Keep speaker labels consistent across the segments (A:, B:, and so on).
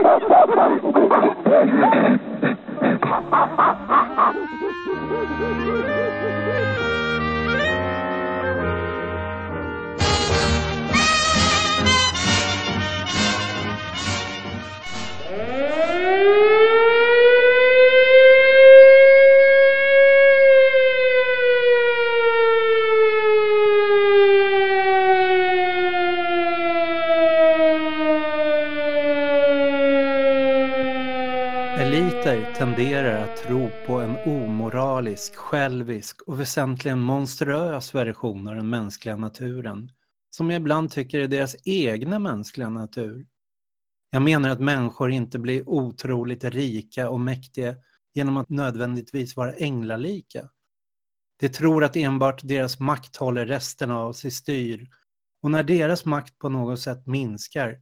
A: Ha ha ha ha! Tenderar att tro på en omoralisk, självisk och väsentligen monstruös version av den mänskliga naturen, som jag ibland tycker är deras egna mänskliga natur. Jag menar att människor inte blir otroligt rika och mäktiga genom att nödvändigtvis vara änglalika. De tror att enbart deras makt håller resten av sig styr och när deras makt på något sätt minskar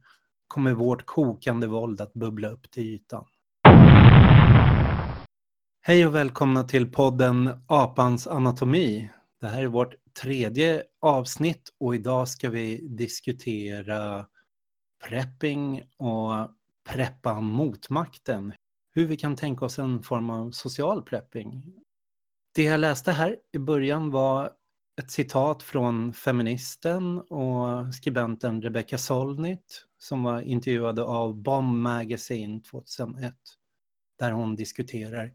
A: kommer vårt kokande våld att bubbla upp till ytan. Hej och välkomna till podden Apans anatomi. Det här är vårt tredje avsnitt och idag ska vi diskutera prepping och preppa motmakten. Hur vi kan tänka oss en form av social prepping. Det jag läste här i början var ett citat från feministen och skribenten Rebecca Solnit som var intervjuad av Bomb Magazine 2001 där hon diskuterar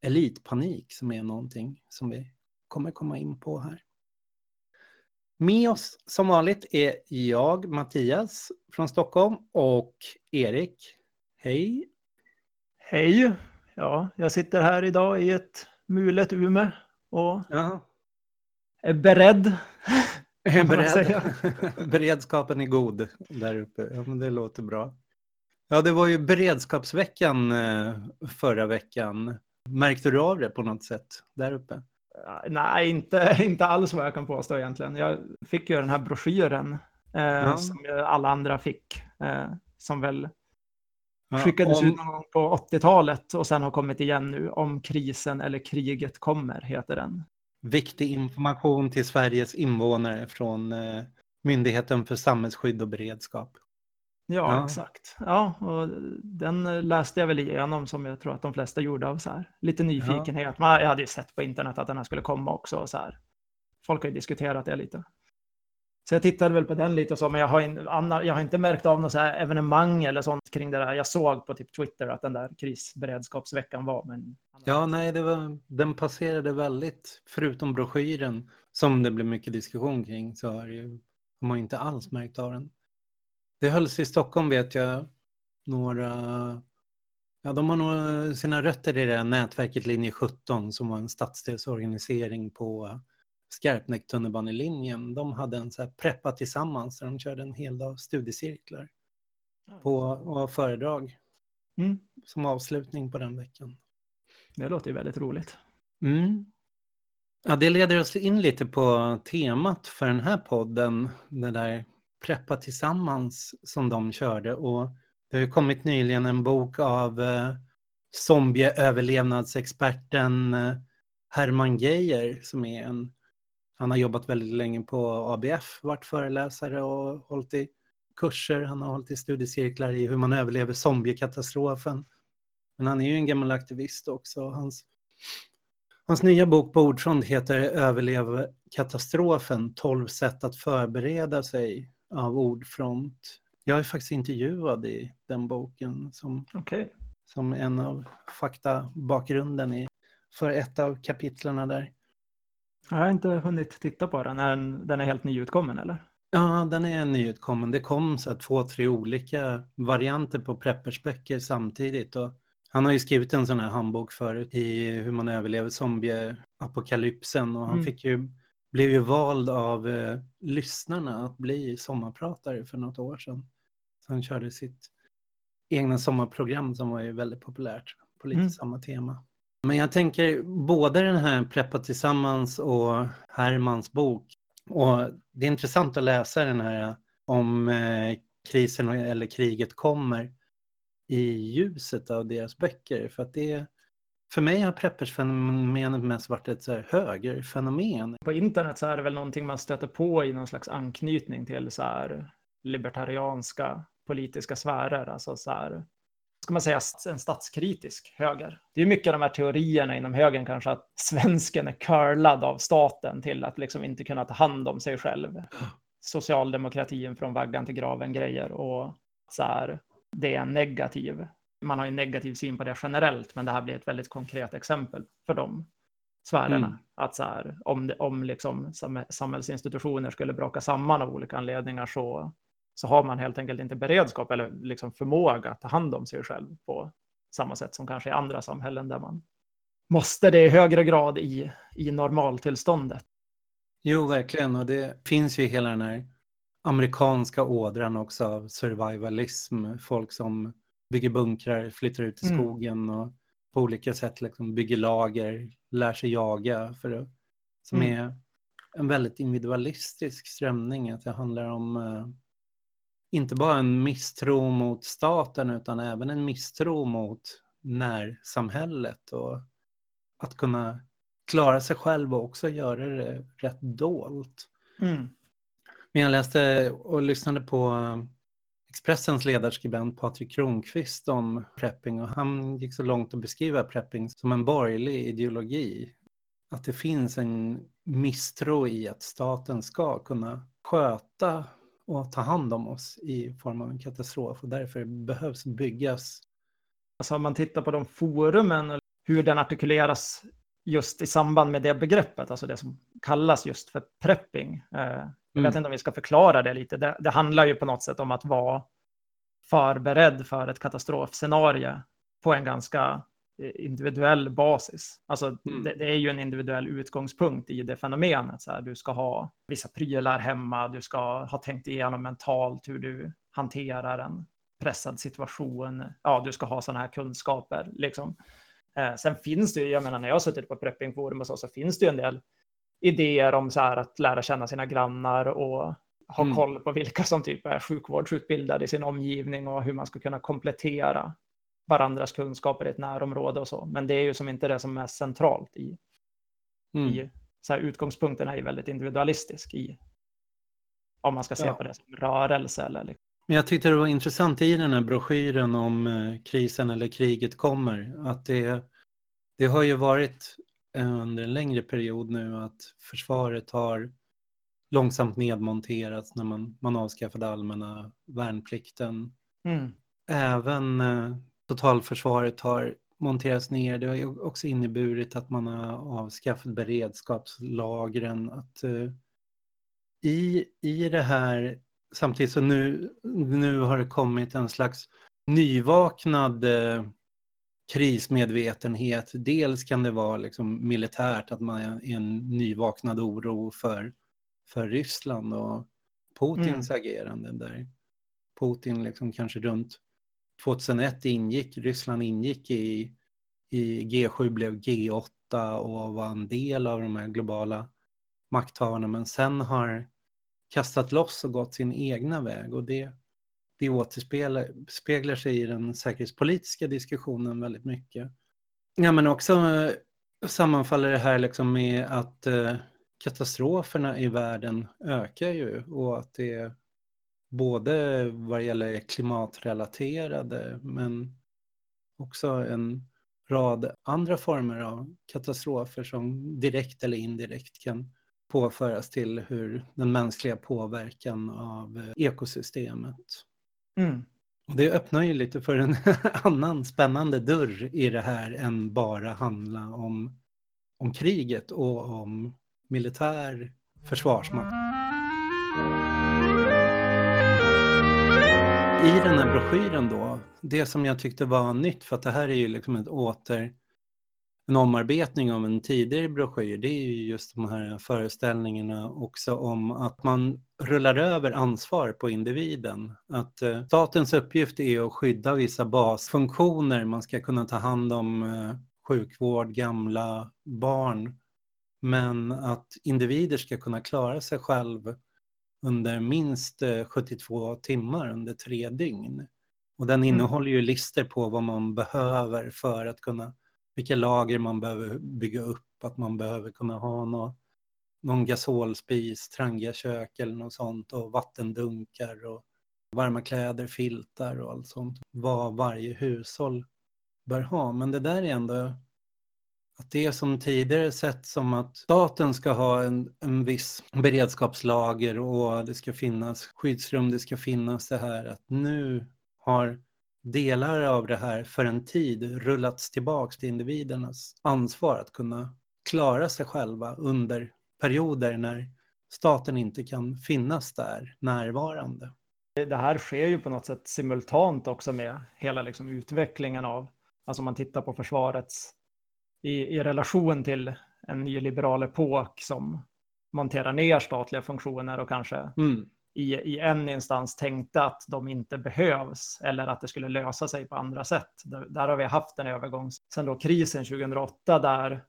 A: elitpanik som är någonting som vi kommer komma in på här. Med oss som vanligt är jag, Mattias från Stockholm och Erik. Hej!
B: Hej! Ja, jag sitter här idag i ett mulet Ume och
A: ja.
B: är beredd.
A: Är beredd. Beredskapen är god där uppe. Ja, men det låter bra. Ja, det var ju beredskapsveckan eh, förra veckan. Märkte du av det på något sätt där uppe?
B: Nej, inte, inte alls vad jag kan påstå egentligen. Jag fick ju den här broschyren eh, ja. som alla andra fick, eh, som väl ja, skickades om... ut någon gång på 80-talet och sen har kommit igen nu. Om krisen eller kriget kommer, heter den.
A: Viktig information till Sveriges invånare från eh, Myndigheten för samhällsskydd och beredskap.
B: Ja, ja, exakt. Ja, och den läste jag väl igenom som jag tror att de flesta gjorde av så här lite nyfikenhet. Ja. jag hade ju sett på internet att den här skulle komma också och så här. Folk har ju diskuterat det lite. Så jag tittade väl på den lite och så, men jag har, in, jag har inte märkt av något så här evenemang eller sånt kring det där. Jag såg på typ Twitter att den där krisberedskapsveckan var. Men...
A: Ja, nej, det var, den passerade väldigt, förutom broschyren som det blev mycket diskussion kring, så har, ju, har man inte alls märkt av den. Det hölls i Stockholm vet jag några, ja de har nog sina rötter i det nätverket linje 17 som var en stadsdelsorganisering på Skarpnäck tunnelbanelinjen. De hade en så här preppa tillsammans där de körde en hel dag studiecirklar på, och föredrag mm. som avslutning på den veckan.
B: Det låter ju väldigt roligt.
A: Mm. Ja, det leder oss in lite på temat för den här podden, det där preppa tillsammans som de körde. Och det har ju kommit nyligen en bok av eh, zombieöverlevnadsexperten eh, Herman Geijer som är en, han har jobbat väldigt länge på ABF, varit föreläsare och hållit i kurser, han har hållit i studiecirklar i hur man överlever zombiekatastrofen. Men han är ju en gammal aktivist också. Hans, hans nya bok på Ordfront heter Överlev katastrofen, 12 sätt att förbereda sig av Ordfront. Jag är faktiskt intervjuad i den boken som,
B: okay.
A: som en av faktabakgrunden i, för ett av kapitlerna där.
B: Jag har inte hunnit titta på den. Är den, den är helt nyutkommen eller?
A: Ja, den är nyutkommen. Det kom så två, tre olika varianter på preppersböcker samtidigt. Och han har ju skrivit en sån här handbok förut i hur man överlever zombieapokalypsen och han mm. fick ju blev ju vald av eh, lyssnarna att bli sommarpratare för något år sedan. Så han körde sitt egna sommarprogram som var ju väldigt populärt på lite mm. samma tema. Men jag tänker både den här Preppa tillsammans och Hermans bok. Och det är intressant att läsa den här om eh, krisen eller kriget kommer i ljuset av deras böcker. För att det för mig har preppersfenomenet mest varit ett så här högerfenomen.
B: På internet så är det väl någonting man stöter på i någon slags anknytning till så här libertarianska politiska sfärer. Alltså så här, ska man säga, en statskritisk höger. Det är mycket av de här teorierna inom högern kanske att svensken är curlad av staten till att liksom inte kunna ta hand om sig själv. Socialdemokratin från vaggan till graven grejer och så här, det är negativ. Man har en negativ syn på det generellt, men det här blir ett väldigt konkret exempel för de sfärerna. Mm. Att så här, om, om liksom samhällsinstitutioner skulle braka samman av olika anledningar så så har man helt enkelt inte beredskap eller liksom förmåga att ta hand om sig själv på samma sätt som kanske i andra samhällen där man måste det i högre grad i, i normaltillståndet.
A: Jo, verkligen. Och det finns ju hela den här amerikanska ådran också av survivalism. Folk som bygger bunkrar, flyttar ut i mm. skogen mm. och på olika sätt liksom bygger lager, lär sig jaga. För det, som mm. är en väldigt individualistisk strömning. Att det handlar om eh, inte bara en misstro mot staten utan även en misstro mot närsamhället och att kunna klara sig själv och också göra det rätt dolt. Mm. Men jag läste och lyssnade på Expressens ledarskribent Patrik Kronqvist om prepping och han gick så långt att beskriva prepping som en borgerlig ideologi. Att det finns en misstro i att staten ska kunna sköta och ta hand om oss i form av en katastrof och därför behövs byggas.
B: Alltså om man tittar på de forumen och hur den artikuleras just i samband med det begreppet, alltså det som kallas just för prepping. Eh, jag vet mm. inte om vi ska förklara det lite. Det, det handlar ju på något sätt om att vara förberedd för ett katastrofscenario på en ganska individuell basis. Alltså mm. det, det, är ju en individuell utgångspunkt i det fenomenet. Så här, du ska ha vissa prylar hemma, du ska ha tänkt igenom mentalt hur du hanterar en pressad situation. Ja, du ska ha sådana här kunskaper. Liksom. Eh, sen finns det ju, jag menar när jag har suttit på preppingforum och så, så finns det ju en del idéer om så här att lära känna sina grannar och ha mm. koll på vilka som typ är sjukvårdsutbildade i sin omgivning och hur man ska kunna komplettera varandras kunskaper i ett närområde och så. Men det är ju som inte det som är centralt i, mm. i så här, utgångspunkten är ju väldigt individualistisk i om man ska se ja. på det som rörelse eller liksom.
A: Men jag tyckte det var intressant i den här broschyren om eh, krisen eller kriget kommer att det, det har ju varit under en längre period nu att försvaret har långsamt nedmonterats när man, man avskaffade allmänna värnplikten. Mm. Även eh, totalförsvaret har monterats ner. Det har också inneburit att man har avskaffat beredskapslagren. Att, uh, i, I det här, samtidigt som nu, nu har det kommit en slags nyvaknad uh, krismedvetenhet. Dels kan det vara liksom militärt, att man är en nyvaknad oro för, för Ryssland och Putins mm. agerande där. Putin liksom kanske runt 2001 ingick, Ryssland ingick i, i G7, blev G8 och var en del av de här globala makthavarna, men sen har kastat loss och gått sin egna väg och det, det återspeglar sig i den säkerhetspolitiska diskussionen väldigt mycket. Ja, men också eh, sammanfaller det här liksom med att eh, katastroferna i världen ökar ju och att det Både vad gäller klimatrelaterade men också en rad andra former av katastrofer som direkt eller indirekt kan påföras till hur den mänskliga påverkan av eh, ekosystemet. Mm. Och det öppnar ju lite för en annan spännande dörr i det här än bara handla om, om kriget och om militär försvarsmakt. I den här broschyren då, det som jag tyckte var nytt, för att det här är ju liksom ett åter, en omarbetning av en tidigare broschyr, det är ju just de här föreställningarna också om att man rullar över ansvar på individen. Att eh, statens uppgift är att skydda vissa basfunktioner, man ska kunna ta hand om eh, sjukvård, gamla, barn, men att individer ska kunna klara sig själv under minst 72 eh, timmar under tre dygn. Och den mm. innehåller ju listor på vad man behöver för att kunna, vilka lager man behöver bygga upp, att man behöver kunna ha någon, någon gasolspis, trangiakök eller något sånt och vattendunkar och varma kläder, filtar och allt sånt. Vad varje hushåll bör ha. Men det där är ändå att det som tidigare sett som att staten ska ha en, en viss beredskapslager och det ska finnas skyddsrum, det ska finnas det här att nu har delar av det här för en tid rullats tillbaks till individernas ansvar att kunna klara sig själva under perioder när staten inte kan finnas där närvarande.
B: Det här sker ju på något sätt simultant också med hela liksom utvecklingen av, alltså om man tittar på försvarets i, i relation till en nyliberal epok som monterar ner statliga funktioner och kanske mm i, i en instans tänkte att de inte behövs eller att det skulle lösa sig på andra sätt. Där, där har vi haft en övergång sedan då krisen 2008 där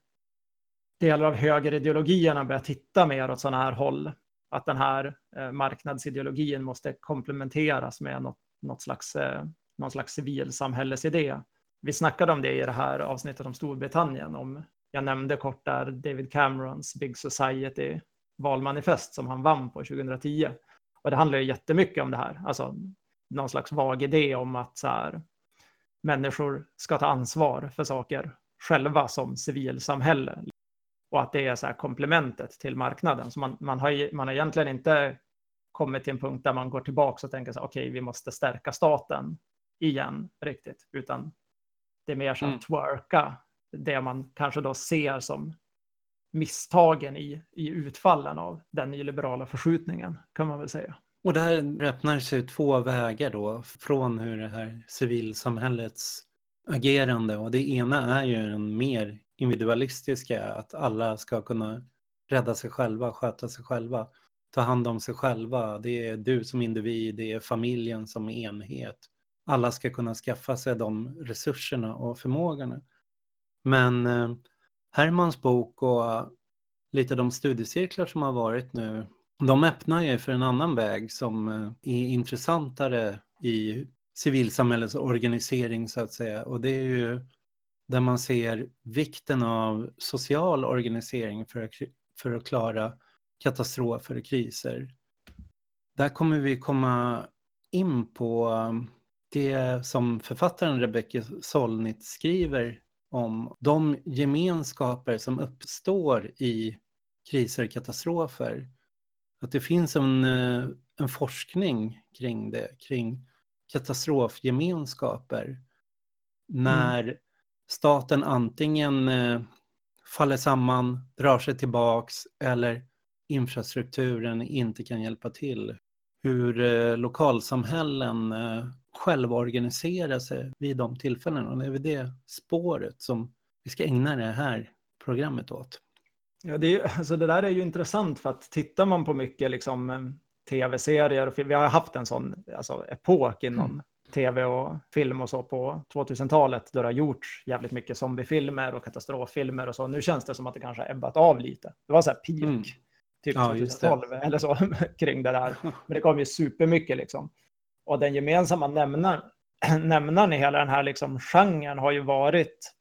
B: delar av högerideologierna börjar titta mer åt sådana här håll. Att den här eh, marknadsideologin måste komplementeras med något, något slags, eh, någon slags civilsamhällesidé vi snackade om det i det här avsnittet om Storbritannien. Om, jag nämnde kort där David Camerons Big Society valmanifest som han vann på 2010. Och det handlar ju jättemycket om det här, alltså någon slags vag idé om att så här, människor ska ta ansvar för saker själva som civilsamhälle. Och att det är så här komplementet till marknaden. Så man, man, har, man har egentligen inte kommit till en punkt där man går tillbaka och tänker så okej, okay, vi måste stärka staten igen riktigt, utan det är mer som mm. twerka, det man kanske då ser som misstagen i, i utfallen av den nyliberala förskjutningen, kan man väl säga.
A: Och där öppnar sig två vägar då, från hur det här civilsamhällets agerande och det ena är ju den mer individualistiska, att alla ska kunna rädda sig själva, sköta sig själva, ta hand om sig själva. Det är du som individ, det är familjen som enhet alla ska kunna skaffa sig de resurserna och förmågorna. Men eh, Hermans bok och lite de studiecirklar som har varit nu, de öppnar ju för en annan väg som eh, är intressantare i civilsamhällets organisering så att säga. Och det är ju där man ser vikten av social organisering för att, för att klara katastrofer och kriser. Där kommer vi komma in på eh, det som författaren Rebecca Solnit skriver om de gemenskaper som uppstår i kriser och katastrofer. Att det finns en, eh, en forskning kring det, kring katastrofgemenskaper. När mm. staten antingen eh, faller samman, drar sig tillbaks eller infrastrukturen inte kan hjälpa till. Hur eh, lokalsamhällen självorganisera sig vid de tillfällena. Och det är väl det spåret som vi ska ägna det här programmet åt.
B: Ja, det, är, alltså det där är ju intressant för att tittar man på mycket liksom, eh, tv-serier vi har haft en sån alltså, epok inom mm. tv och film och så på 2000-talet då det har gjorts jävligt mycket zombiefilmer och katastroffilmer och så. Nu känns det som att det kanske har ebbat av lite. Det var så här peak, mm. typ ja, 2012 eller så kring det där. Men det kom ju supermycket liksom. Och den gemensamma nämnaren, nämnaren i hela den här liksom genren har ju varit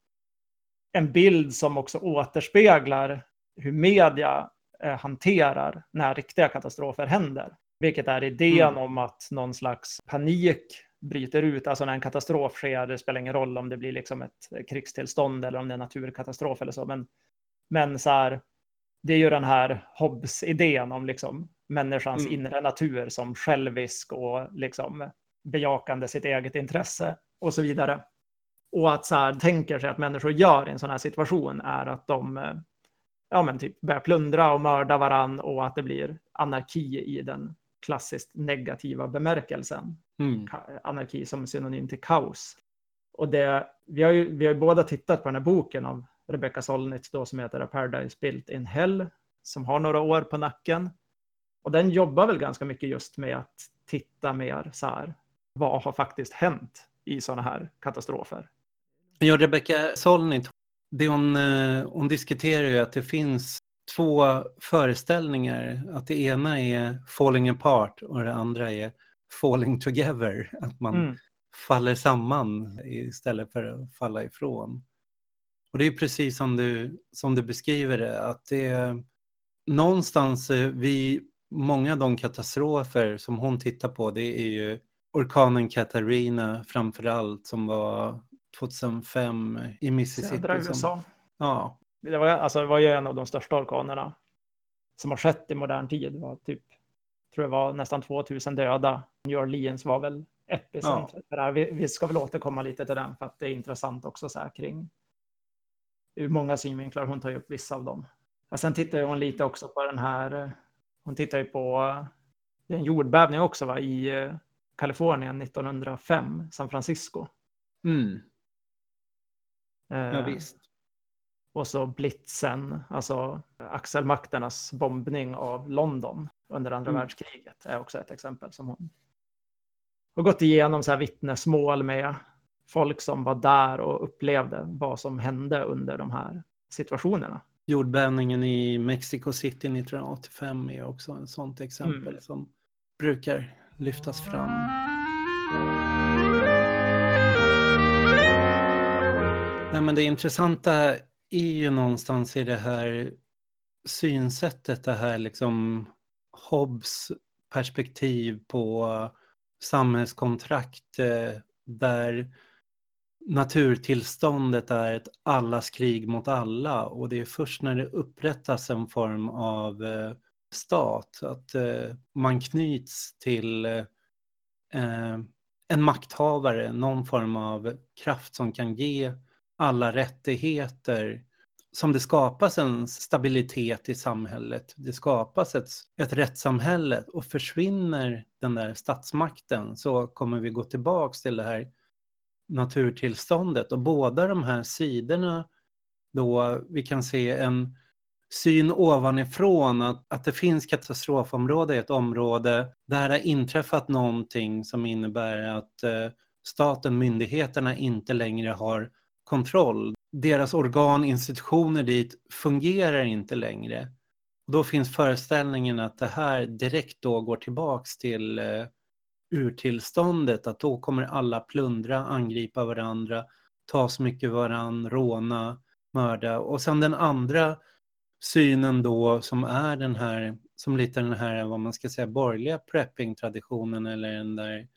B: en bild som också återspeglar hur media eh, hanterar när riktiga katastrofer händer. Vilket är idén mm. om att någon slags panik bryter ut, alltså när en katastrof sker, det spelar ingen roll om det blir liksom ett krigstillstånd eller om det är en naturkatastrof eller så, men, men så här, det är ju den här Hobbes-idén om liksom människans mm. inre natur som självisk och liksom bejakande sitt eget intresse och så vidare. Och att så här, tänker sig att människor gör i en sån här situation är att de eh, ja, men typ börjar plundra och mörda varann och att det blir anarki i den klassiskt negativa bemärkelsen. Mm. Anarki som synonym till kaos. Och det, vi, har ju, vi har ju båda tittat på den här boken av Rebecca Solnit då som heter A Paradise Built in Hell som har några år på nacken. Och den jobbar väl ganska mycket just med att titta mer så här, vad har faktiskt hänt i sådana här katastrofer?
A: Ja, Rebecca Solnit, det hon, eh, hon diskuterar ju att det finns två föreställningar. Att det ena är falling apart och det andra är falling together. Att man mm. faller samman istället för att falla ifrån. Och det är precis som du, som du beskriver det, att det är någonstans, eh, vi, många av de katastrofer som hon tittar på, det är ju orkanen Katarina framför allt som var 2005 i Mississippi.
B: Södra USA.
A: Ja.
B: Det var, alltså, det var ju en av de största orkanerna som har skett i modern tid. Det var typ, tror jag var nästan 2000 döda. New Orleans var väl epicentret ja. Vi, vi, ska väl återkomma lite till den för att det är intressant också så här kring ur många synvinklar. Hon tar ju upp vissa av dem. Och sen tittar hon lite också på den här. Hon tittar ju på det är en jordbävning också va, i eh, Kalifornien 1905, San Francisco.
A: Mm. Ja,
B: eh,
A: visst.
B: Och så blitzen, alltså axelmakternas bombning av London under andra mm. världskriget är också ett exempel som hon har gått igenom så här vittnesmål med folk som var där och upplevde vad som hände under de här situationerna.
A: Jordbävningen i Mexico City 1985 är också ett sådant exempel mm. som brukar lyftas fram. Nej, men det intressanta är ju någonstans i det här synsättet, det här liksom Hobbes perspektiv på samhällskontrakt eh, där naturtillståndet är ett allas krig mot alla och det är först när det upprättas en form av eh, stat att eh, man knyts till eh, eh, en makthavare, någon form av kraft som kan ge alla rättigheter. Som det skapas en stabilitet i samhället, det skapas ett, ett rättssamhälle och försvinner den där statsmakten så kommer vi gå tillbaks till det här naturtillståndet och båda de här sidorna då vi kan se en syn ovanifrån att, att det finns katastrofområde i ett område där det har inträffat någonting som innebär att eh, staten, myndigheterna inte längre har kontroll. Deras organ, institutioner dit fungerar inte längre. Då finns föreställningen att det här direkt då går tillbaks till eh, urtillståndet, att då kommer alla plundra, angripa varandra, ta så mycket varann, råna, mörda. Och sen den andra synen då som är den här, som lite den här, vad man ska säga, borgerliga prepping-traditionen eller den där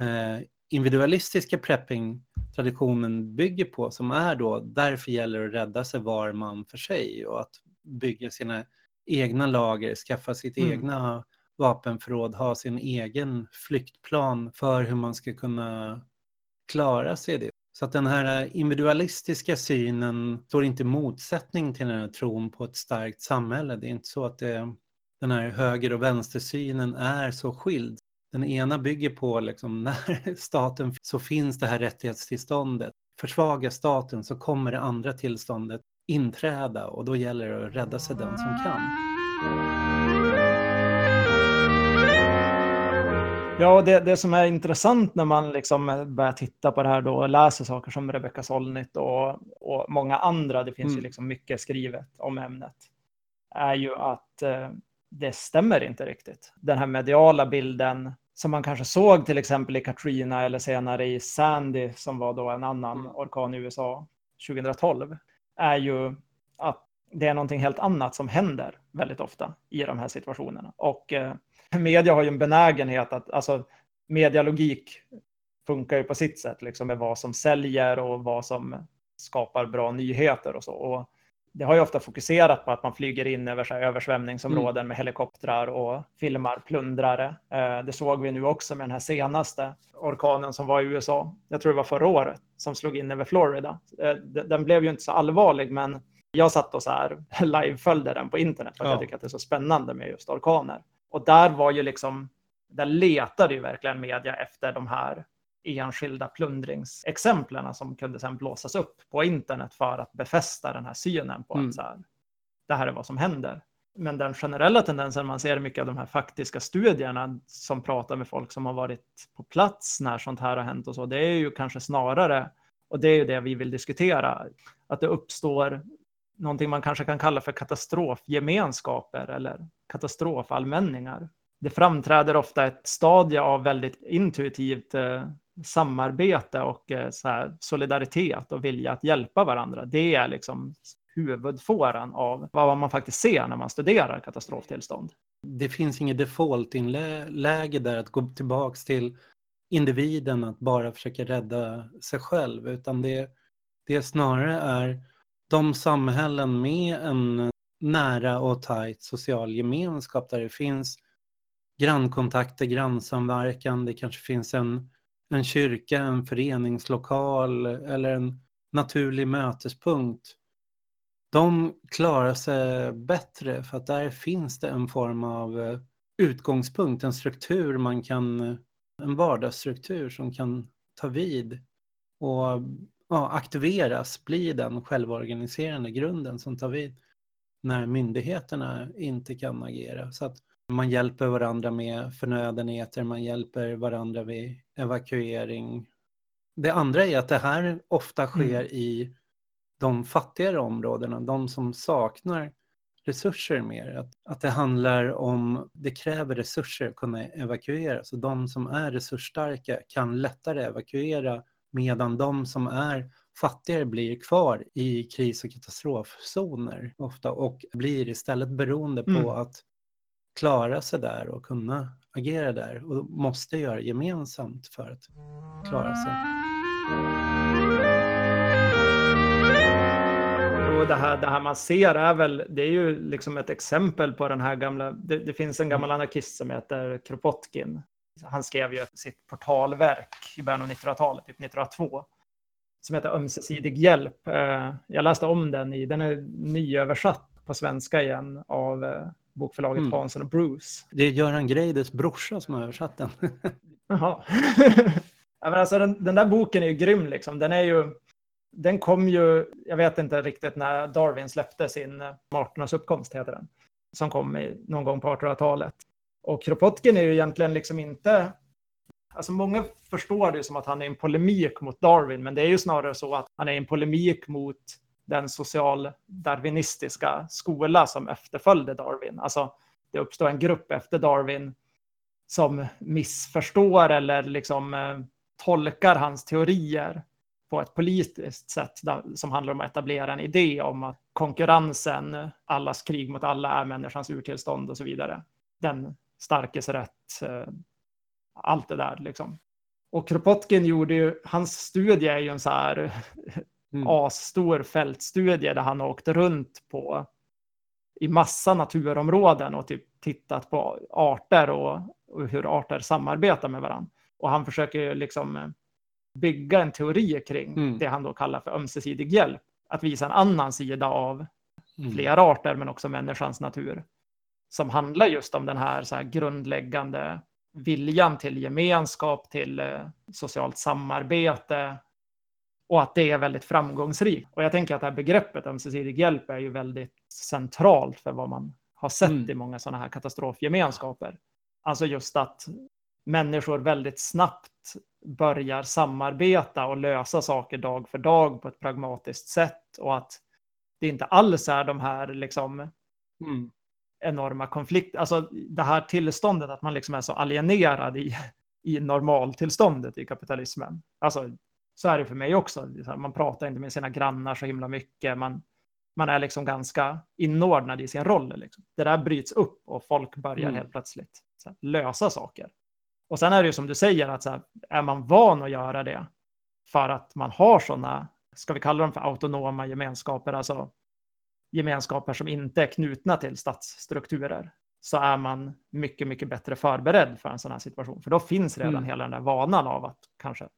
A: eh, individualistiska prepping-traditionen bygger på, som är då därför gäller det att rädda sig var man för sig och att bygga sina egna lager, skaffa sitt mm. egna vapenförråd, ha sin egen flyktplan för hur man ska kunna klara sig det. Så att den här individualistiska synen står inte i motsättning till den här tron på ett starkt samhälle. Det är inte så att det, den här höger och vänstersynen är så skild. Den ena bygger på liksom när staten så finns det här rättighetstillståndet. Försvagar staten så kommer det andra tillståndet inträda och då gäller det att rädda sig den som kan.
B: Ja, det, det som är intressant när man liksom börjar titta på det här då och läser saker som Rebecca Solnit och, och många andra, det finns mm. ju liksom mycket skrivet om ämnet, är ju att eh, det stämmer inte riktigt. Den här mediala bilden som man kanske såg till exempel i Katrina eller senare i Sandy som var då en annan mm. orkan i USA 2012 är ju att det är någonting helt annat som händer väldigt ofta i de här situationerna. Och eh, media har ju en benägenhet att, alltså medialogik funkar ju på sitt sätt, liksom med vad som säljer och vad som skapar bra nyheter och så. Och det har ju ofta fokuserat på att man flyger in över så här, översvämningsområden mm. med helikoptrar och filmar plundrare. Eh, det såg vi nu också med den här senaste orkanen som var i USA. Jag tror det var förra året som slog in över Florida. Eh, den blev ju inte så allvarlig, men jag satt och så här liveföljde den på internet för att ja. jag tycker att det är så spännande med just orkaner. Och där var ju liksom, där letade ju verkligen media efter de här enskilda plundringsexemplen som kunde sedan blåsas upp på internet för att befästa den här synen på mm. att så här, det här är vad som händer. Men den generella tendensen man ser i mycket av de här faktiska studierna som pratar med folk som har varit på plats när sånt här har hänt och så, det är ju kanske snarare, och det är ju det vi vill diskutera, att det uppstår någonting man kanske kan kalla för katastrofgemenskaper eller katastrofallmänningar. Det framträder ofta ett stadie av väldigt intuitivt eh, samarbete och eh, här, solidaritet och vilja att hjälpa varandra. Det är liksom huvudfåran av vad man faktiskt ser när man studerar katastroftillstånd.
A: Det finns inget default-läge där att gå tillbaka till individen att bara försöka rädda sig själv, utan det, det snarare är de samhällen med en nära och tajt social gemenskap där det finns grannkontakter, grannsamverkan, det kanske finns en, en kyrka, en föreningslokal eller en naturlig mötespunkt. De klarar sig bättre för att där finns det en form av eh, utgångspunkt, en struktur man kan, en vardagsstruktur som kan ta vid och ja, aktiveras, bli den självorganiserande grunden som tar vid när myndigheterna inte kan agera. Så att man hjälper varandra med förnödenheter, man hjälper varandra vid evakuering. Det andra är att det här ofta sker mm. i de fattigare områdena, de som saknar resurser mer. Att, att det handlar om, det kräver resurser att kunna evakuera. Så de som är resursstarka kan lättare evakuera medan de som är fattigare blir kvar i kris och katastrofzoner ofta och blir istället beroende på mm. att klara sig där och kunna agera där och måste göra gemensamt för att klara sig.
B: Och det här, det här man ser är väl, det är ju liksom ett exempel på den här gamla, det, det finns en gammal mm. anarkist som heter Kropotkin. Han skrev ju sitt portalverk i början av 1900-talet, typ 1902, som heter Ömsesidig hjälp. Eh, jag läste om den i, den är nyöversatt på svenska igen av eh, bokförlaget mm. Hansson och Bruce.
A: Det är Göran Greides brorsa som har översatt den.
B: Jaha. ja, men alltså, den, den, där boken är ju grym liksom. Den är ju, den kom ju, jag vet inte riktigt när Darwin släppte sin eh, Marternas uppkomst, heter den, som kom i, någon gång på 1800-talet. Och Kropotkin är ju egentligen liksom inte, alltså många förstår det som att han är en polemik mot Darwin, men det är ju snarare så att han är en polemik mot den social-darwinistiska skola som efterföljde Darwin. Alltså, det uppstår en grupp efter Darwin som missförstår eller liksom eh, tolkar hans teorier på ett politiskt sätt som handlar om att etablera en idé om att konkurrensen, allas krig mot alla är människans urtillstånd och så vidare. Den starkes rätt, eh, allt det där liksom. Och Kropotkin gjorde ju, hans studie är ju en så här mm. asstor fältstudie där han har åkt runt på i massa naturområden och typ tittat på arter och, och hur arter samarbetar med varandra. Och han försöker liksom eh, bygga en teori kring mm. det han då kallar för ömsesidig hjälp. Att visa en annan sida av mm. flera arter men också människans natur. Som handlar just om den här, så här grundläggande viljan till gemenskap, till eh, socialt samarbete, och att det är väldigt framgångsrikt. Och jag tänker att det här begreppet ömsesidig hjälp är ju väldigt centralt för vad man har sett mm. i många sådana här katastrofgemenskaper. Alltså just att människor väldigt snabbt börjar samarbeta och lösa saker dag för dag på ett pragmatiskt sätt och att det inte alls är de här liksom mm. Enorma konflikter, alltså det här tillståndet att man liksom är så alienerad i, i normaltillståndet i kapitalismen. Alltså så är det för mig också. Man pratar inte med sina grannar så himla mycket. Man, man är liksom ganska inordnad i sin roll. Liksom. Det där bryts upp och folk börjar mm. helt plötsligt här, lösa saker. Och sen är det ju som du säger att så här, är man van att göra det för att man har sådana, ska vi kalla dem för autonoma gemenskaper, alltså gemenskaper som inte är knutna till statsstrukturer, så är man mycket, mycket bättre förberedd för en sån här situation. För då finns redan mm. hela den där vanan av att kanske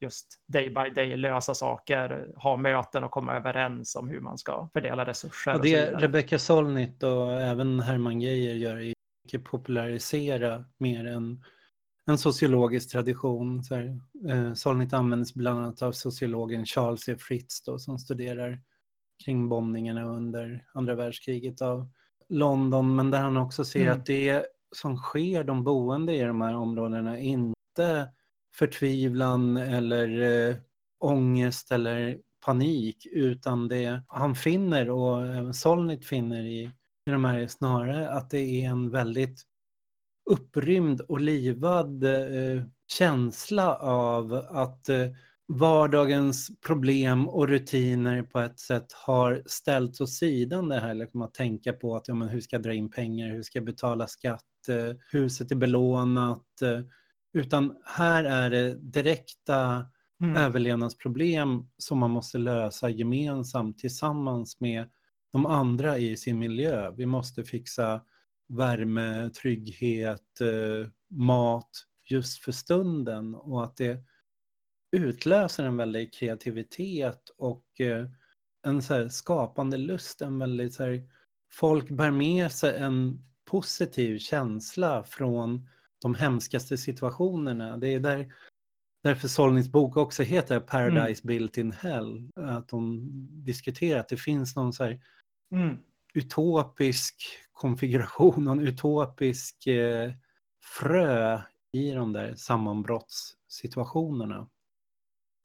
B: just day by day lösa saker, ha möten och komma överens om hur man ska fördela resurser.
A: Och det Rebecca Solnit och även Herman Geijer gör är mycket popularisera mer än en sociologisk tradition. Så här, eh, Solnit används bland annat av sociologen Charles E. Fritz då, som studerar kring bombningarna under andra världskriget av London, men där han också ser mm. att det som sker de boende i de här områdena inte förtvivlan eller eh, ångest eller panik utan det han finner och även Solnit finner i, i de här är snarare att det är en väldigt upprymd och livad eh, känsla av att eh, vardagens problem och rutiner på ett sätt har ställts åt sidan det här liksom att tänka på att ja, men hur ska jag dra in pengar, hur ska jag betala skatt, eh, huset är belånat, eh, Utan här är det direkta mm. överlevnadsproblem som man måste lösa gemensamt tillsammans med de andra i sin miljö. Vi måste fixa värme, trygghet, eh, mat just för stunden och att det utlöser en väldig kreativitet och eh, en så skapande lust, en väldigt så här, folk bär med sig en positiv känsla från de hemskaste situationerna. Det är där, därför Solnits bok också heter Paradise mm. Built in Hell. Att de diskuterar att det finns någon så här mm. utopisk konfiguration, någon utopisk eh, frö i de där sammanbrottssituationerna.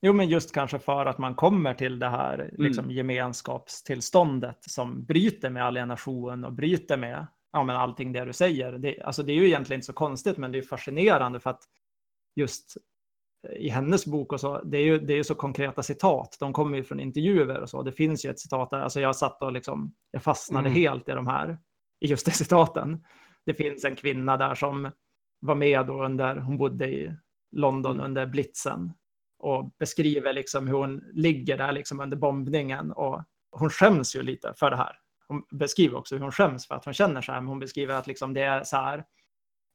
B: Jo, men just kanske för att man kommer till det här mm. liksom, gemenskapstillståndet som bryter med alienation och bryter med ja, men allting det du säger. Det, alltså, det är ju egentligen inte så konstigt, men det är fascinerande för att just i hennes bok och så, det är ju det är så konkreta citat. De kommer ju från intervjuer och så. Det finns ju ett citat där, alltså jag satt och liksom, jag fastnade mm. helt i de här, i just de citaten. Det finns en kvinna där som var med då under, hon bodde i London mm. under blitzen och beskriver liksom hur hon ligger där liksom under bombningen och hon skäms ju lite för det här. Hon beskriver också hur hon skäms för att hon känner så här, men hon beskriver att liksom det är så här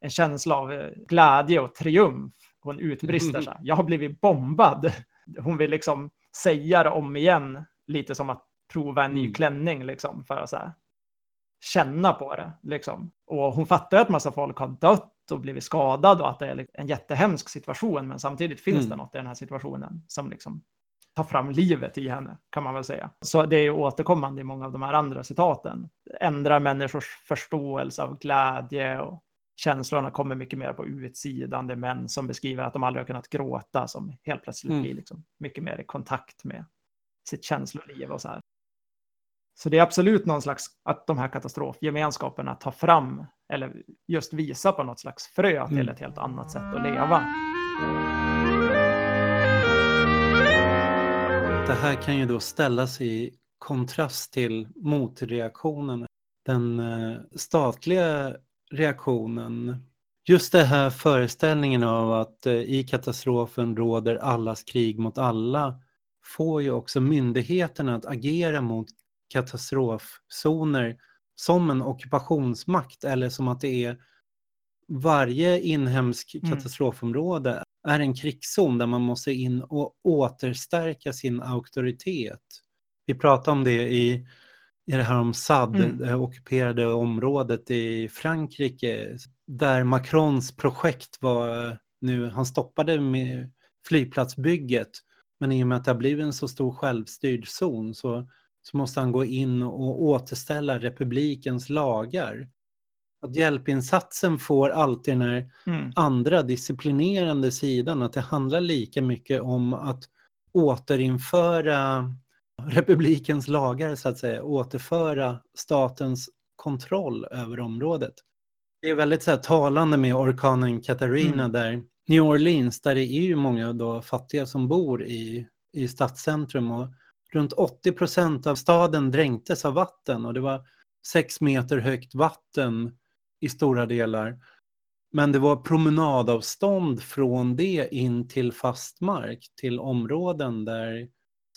B: en känsla av eh, glädje och triumf. Hon utbrister så här, jag har blivit bombad. Hon vill liksom säga det om igen, lite som att prova en ny mm. klänning liksom för att så här, känna på det. Liksom. Och hon fattar att massa folk har dött och blivit skadad och att det är en jättehemsk situation. Men samtidigt finns mm. det något i den här situationen som liksom tar fram livet i henne, kan man väl säga. Så det är återkommande i många av de här andra citaten. Ändrar människors förståelse av glädje och känslorna kommer mycket mer på utsidan. Det är män som beskriver att de aldrig har kunnat gråta som helt plötsligt mm. blir liksom mycket mer i kontakt med sitt känsloliv och så här. Så det är absolut någon slags att de här katastrofgemenskaperna tar fram eller just visar på något slags frö till mm. ett helt annat sätt att leva.
A: Det här kan ju då ställas i kontrast till motreaktionen. Den eh, statliga reaktionen. Just det här föreställningen av att eh, i katastrofen råder allas krig mot alla får ju också myndigheterna att agera mot katastrofzoner som en ockupationsmakt eller som att det är varje inhemsk mm. katastrofområde är en krigszon där man måste in och återstärka sin auktoritet. Vi pratade om det i, i det här om SAD, mm. det ockuperade området i Frankrike, där Macrons projekt var nu, han stoppade med flygplatsbygget, men i och med att det har blivit en så stor självstyrd zon så så måste han gå in och återställa republikens lagar. Att hjälpinsatsen får alltid den här mm. andra disciplinerande sidan, att det handlar lika mycket om att återinföra republikens lagar, så att säga, återföra statens kontroll över området. Det är väldigt så här, talande med orkanen Katarina mm. där New Orleans, där det är ju många då fattiga som bor i, i stadscentrum och runt 80 procent av staden dränktes av vatten och det var sex meter högt vatten i stora delar. Men det var promenadavstånd från det in till fast mark, till områden där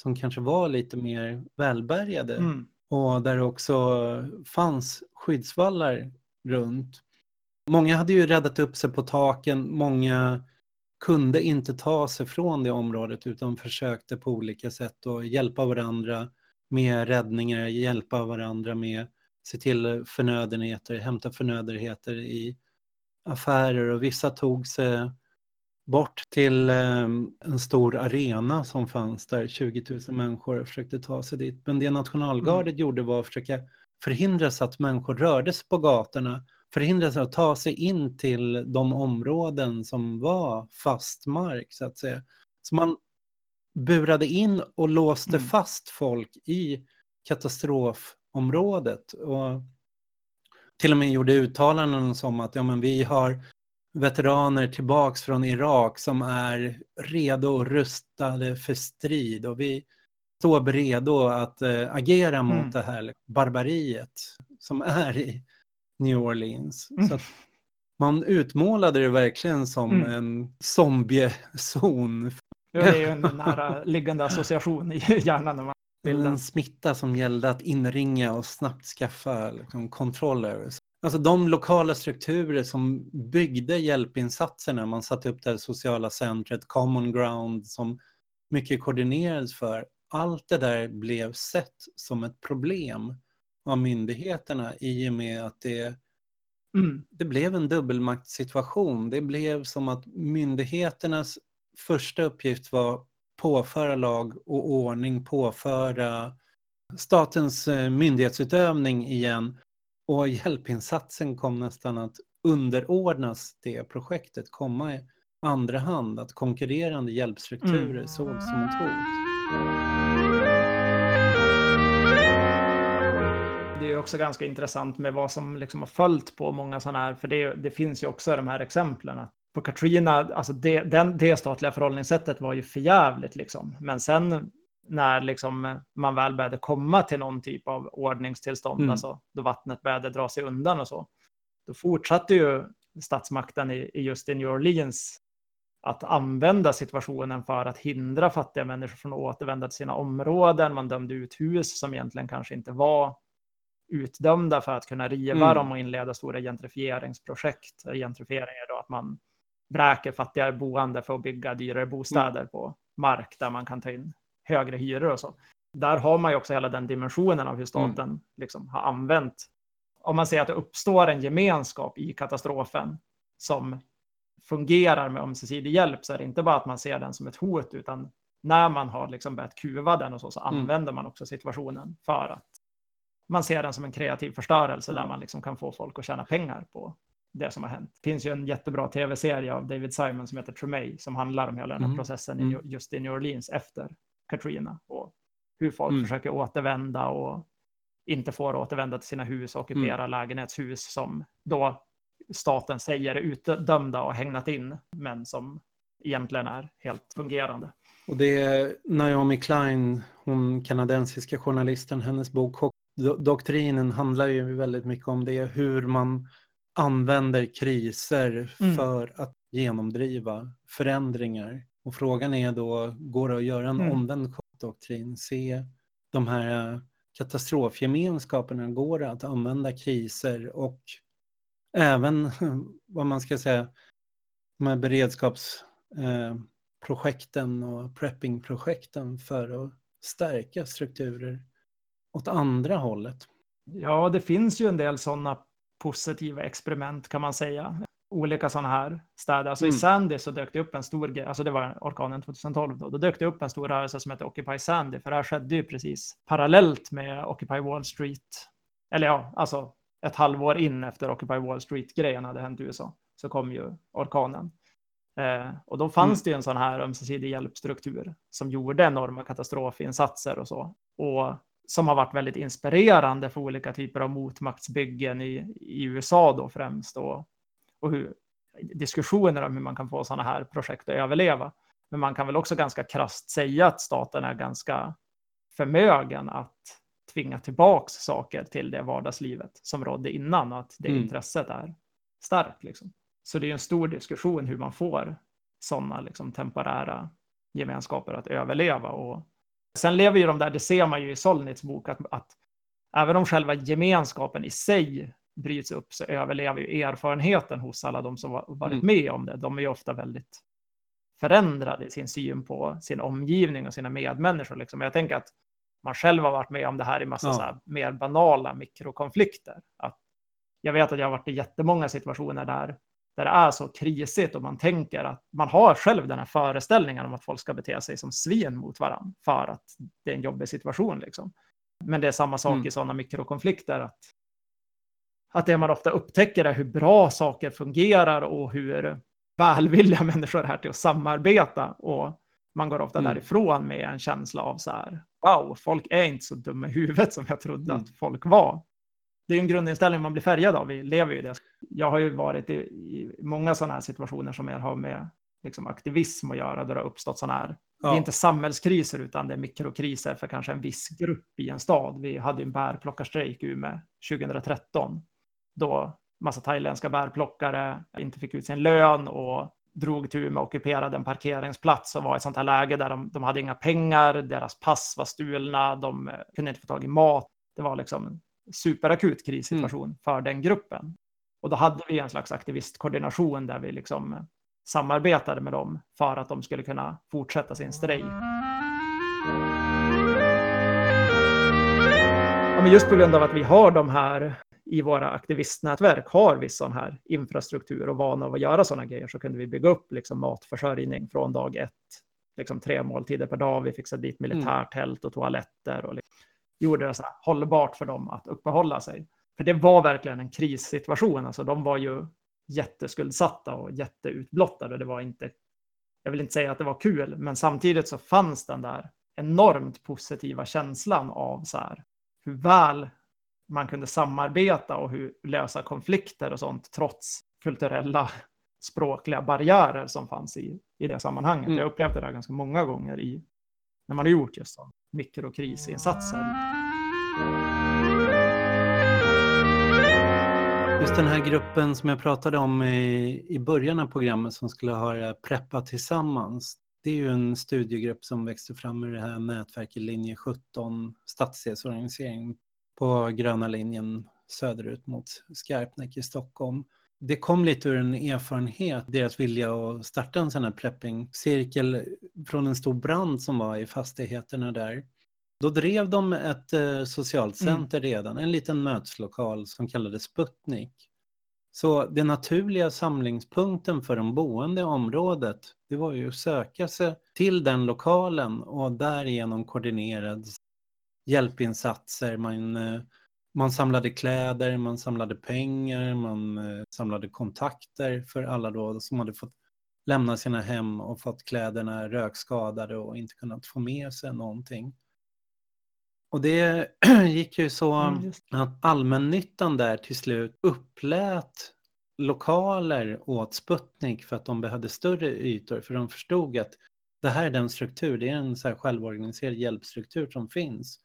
A: som kanske var lite mer välbärgade mm. och där det också fanns skyddsvallar runt. Många hade ju räddat upp sig på taken, många kunde inte ta sig från det området utan försökte på olika sätt att hjälpa varandra med räddningar, hjälpa varandra med se till förnödenheter, hämta förnödenheter i affärer och vissa tog sig bort till ehm, en stor arena som fanns där 20 000 människor försökte ta sig dit. Men det nationalgardet mm. gjorde var att försöka förhindra så att människor rörde sig på gatorna förhindrades att ta sig in till de områden som var fast mark så att säga. Så man burade in och låste mm. fast folk i katastrofområdet och till och med gjorde uttalanden som att ja, men vi har veteraner tillbaks från Irak som är redo och rustade för strid och vi står redo att äh, agera mot mm. det här barbariet som är i New Orleans. Mm. Så Man utmålade det verkligen som mm. en zombiezon.
B: Ja, det är ju en nära liggande association i hjärnan. När man
A: En smitta som gällde att inringa och snabbt skaffa liksom, kontroll över. Alltså de lokala strukturer som byggde hjälpinsatserna, man satte upp det här sociala centret, common ground som mycket koordinerades för. Allt det där blev sett som ett problem av myndigheterna i och med att det, mm. det blev en dubbelmaktssituation. Det blev som att myndigheternas första uppgift var påföra lag och ordning, påföra statens eh, myndighetsutövning igen och hjälpinsatsen kom nästan att underordnas det projektet, komma i andra hand, att konkurrerande hjälpstrukturer mm. sågs som ett hot.
B: Det är också ganska intressant med vad som liksom har följt på många sådana här, för det, det finns ju också de här exemplen. På Katrina, alltså det, den, det statliga förhållningssättet var ju förjävligt liksom. Men sen när liksom man väl började komma till någon typ av ordningstillstånd, mm. alltså då vattnet började dra sig undan och så, då fortsatte ju statsmakten i, i just i New Orleans att använda situationen för att hindra fattiga människor från att återvända till sina områden. Man dömde ut hus som egentligen kanske inte var utdömda för att kunna riva mm. dem och inleda stora gentrifieringsprojekt. Gentrifiering är då att man bräker fattigare boende för att bygga dyrare bostäder mm. på mark där man kan ta in högre hyror och så. Där har man ju också hela den dimensionen av hur staten mm. liksom har använt. Om man säger att det uppstår en gemenskap i katastrofen som fungerar med ömsesidig hjälp så är det inte bara att man ser den som ett hot utan när man har liksom börjat kuva den och så, så mm. använder man också situationen för att man ser den som en kreativ förstörelse där man liksom kan få folk att tjäna pengar på det som har hänt. Det finns ju en jättebra tv-serie av David Simon som heter Tremay som handlar om hela den här mm. processen mm. just i New Orleans efter Katrina och hur folk mm. försöker återvända och inte får återvända till sina hus och ockupera mm. lägenhetshus som då staten säger är utdömda och hägnat in, men som egentligen är helt fungerande.
A: Och det är Naomi Klein, hon kanadensiska journalisten, hennes bok Doktrinen handlar ju väldigt mycket om det, hur man använder kriser mm. för att genomdriva förändringar. Och frågan är då, går det att göra en mm. omvänd doktrin? Se de här katastrofgemenskaperna, går det att använda kriser och även vad man ska säga, de här beredskapsprojekten eh, och preppingprojekten för att stärka strukturer åt andra hållet?
B: Ja, det finns ju en del sådana positiva experiment kan man säga. Olika sådana här städer. Alltså mm. i Sandy så dök det upp en stor grej, alltså det var orkanen 2012 då, då dök det upp en stor rörelse som heter Occupy Sandy, för det här skedde ju precis parallellt med Occupy Wall Street. Eller ja, alltså ett halvår in efter Occupy Wall Street-grejen hade hänt i USA så kom ju orkanen. Eh, och då fanns mm. det ju en sån här ömsesidig hjälpstruktur som gjorde enorma katastrofinsatser och så. Och som har varit väldigt inspirerande för olika typer av motmaktsbyggen i, i USA då främst. Och, och hur, diskussioner om hur man kan få sådana här projekt att överleva. Men man kan väl också ganska krast säga att staten är ganska förmögen att tvinga tillbaks saker till det vardagslivet som rådde innan och att det mm. intresset är starkt. Liksom. Så det är en stor diskussion hur man får sådana liksom, temporära gemenskaper att överleva. Och sen lever ju de där, det ser man ju i Solnits bok, att, att även om själva gemenskapen i sig bryts upp så överlever ju erfarenheten hos alla de som varit mm. med om det. De är ju ofta väldigt förändrade i sin syn på sin omgivning och sina medmänniskor. Liksom. Jag tänker att man själv har varit med om det här i massa ja. så här mer banala mikrokonflikter. Att jag vet att jag har varit i jättemånga situationer där, där det är så krisigt och man tänker att man har själv den här föreställningen om att folk ska bete sig som svin mot varandra för att det är en jobbig situation. Liksom. Men det är samma sak mm. i sådana mikrokonflikter. Att, att det man ofta upptäcker är hur bra saker fungerar och hur välvilliga människor är till att samarbeta. Och man går ofta mm. därifrån med en känsla av så här, wow, folk är inte så dumma i huvudet som jag trodde mm. att folk var. Det är en grundinställning man blir färgad av, vi lever ju i det. Jag har ju varit i, i många sådana här situationer som jag har med liksom, aktivism att göra, där det har uppstått sådana här, det är inte samhällskriser utan det är mikrokriser för kanske en viss grupp i en stad. Vi hade en bärplockarstrejk i Umeå 2013, då massa thailändska bärplockare inte fick ut sin lön och drog tur med att ockupera en parkeringsplats och var i ett sånt här läge där de, de hade inga pengar, deras pass var stulna, de kunde inte få tag i mat. Det var liksom en superakut krissituation mm. för den gruppen. Och då hade vi en slags aktivistkoordination där vi liksom samarbetade med dem för att de skulle kunna fortsätta sin strejk. Ja, men just på grund av att vi har de här i våra aktivistnätverk har vi sån här infrastruktur och vana av att göra sådana grejer så kunde vi bygga upp liksom matförsörjning från dag ett. Liksom tre måltider per dag. Vi fixade dit militärtält och toaletter och liksom gjorde det så hållbart för dem att uppehålla sig. För det var verkligen en krissituation. Alltså de var ju jätteskuldsatta och jätteutblottade. Det var inte, jag vill inte säga att det var kul, men samtidigt så fanns den där enormt positiva känslan av så här, hur väl man kunde samarbeta och hur lösa konflikter och sånt trots kulturella språkliga barriärer som fanns i, i det sammanhanget. Mm. Jag upplevde det ganska många gånger i, när man har gjort just mikrokrisinsatser.
A: Just den här gruppen som jag pratade om i, i början av programmet som skulle ha Preppa tillsammans. Det är ju en studiegrupp som växte fram ur det här nätverket Linje 17, stadsdelsorganisering på gröna linjen söderut mot Skarpnäck i Stockholm. Det kom lite ur en erfarenhet, deras vilja att starta en sån här prepping-cirkel från en stor brand som var i fastigheterna där. Då drev de ett eh, socialt mm. center mm. redan, en liten möteslokal som kallades Sputnik. Så den naturliga samlingspunkten för de boende i området, det var ju att söka sig till den lokalen och därigenom koordinerad hjälpinsatser. Man, eh, man samlade kläder, man samlade pengar, man eh, samlade kontakter för alla då som hade fått lämna sina hem och fått kläderna rökskadade och inte kunnat få med sig någonting. Och det gick ju så att allmännyttan där till slut upplät lokaler åt Sputnik för att de behövde större ytor för de förstod att det här är den struktur, det är en så här självorganiserad hjälpstruktur som finns.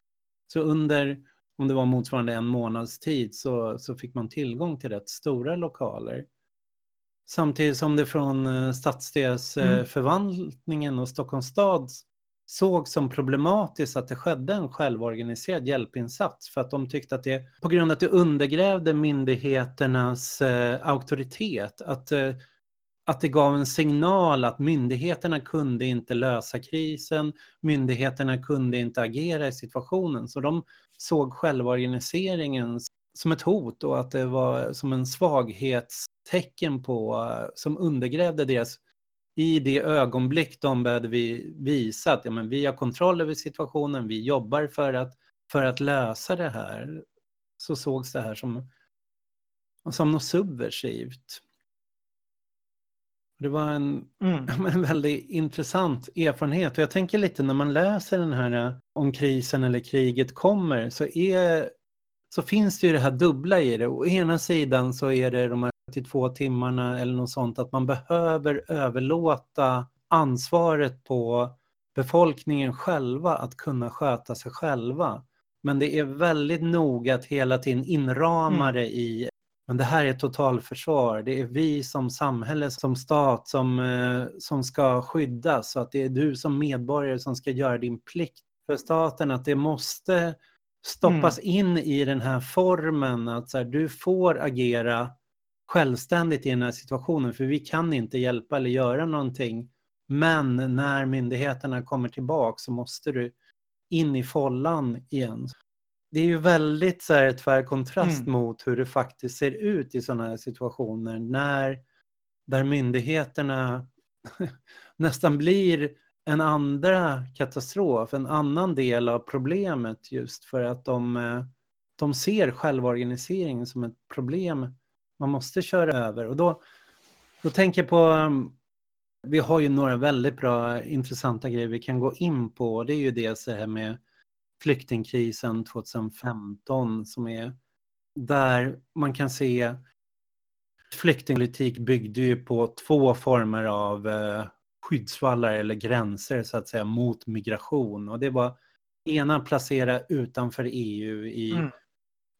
A: Så under, om det var motsvarande en månads tid, så, så fick man tillgång till rätt stora lokaler. Samtidigt som det från eh, stadsdelsförvaltningen och Stockholms stad såg som problematiskt att det skedde en självorganiserad hjälpinsats för att de tyckte att det, på grund av att det undergrävde myndigheternas eh, auktoritet, att, eh, att det gav en signal att myndigheterna kunde inte lösa krisen, myndigheterna kunde inte agera i situationen, så de såg självorganiseringen som ett hot och att det var som en svaghetstecken på, eh, som undergrävde deras i det ögonblick de började vi visa att ja, men vi har kontroll över situationen, vi jobbar för att, för att lösa det här, så sågs det här som, som något subversivt. Det var en, mm. en väldigt intressant erfarenhet. Och jag tänker lite när man läser den här om krisen eller kriget kommer så, är, så finns det ju det här dubbla i det. Å ena sidan så är det de här 32 timmarna eller något sånt, att man behöver överlåta ansvaret på befolkningen själva att kunna sköta sig själva. Men det är väldigt noga att hela tiden inrama det mm. i men det här är totalförsvar. Det är vi som samhälle, som stat som, eh, som ska skyddas. Så att det är du som medborgare som ska göra din plikt för staten. Att det måste stoppas mm. in i den här formen. Att så här, du får agera självständigt i den här situationen för vi kan inte hjälpa eller göra någonting. Men när myndigheterna kommer tillbaka så måste du in i follan igen. Det är ju väldigt så här, tvär kontrast mm. mot hur det faktiskt ser ut i sådana här situationer när där myndigheterna nästan blir en andra katastrof, en annan del av problemet just för att de, eh, de ser självorganiseringen som ett problem man måste köra över. Och då, då tänker jag på, um, vi har ju några väldigt bra intressanta grejer vi kan gå in på. Det är ju dels det här med flyktingkrisen 2015 som är där man kan se flyktingpolitik byggde ju på två former av eh, skyddsvallar eller gränser så att säga mot migration och det var ena placera utanför EU i mm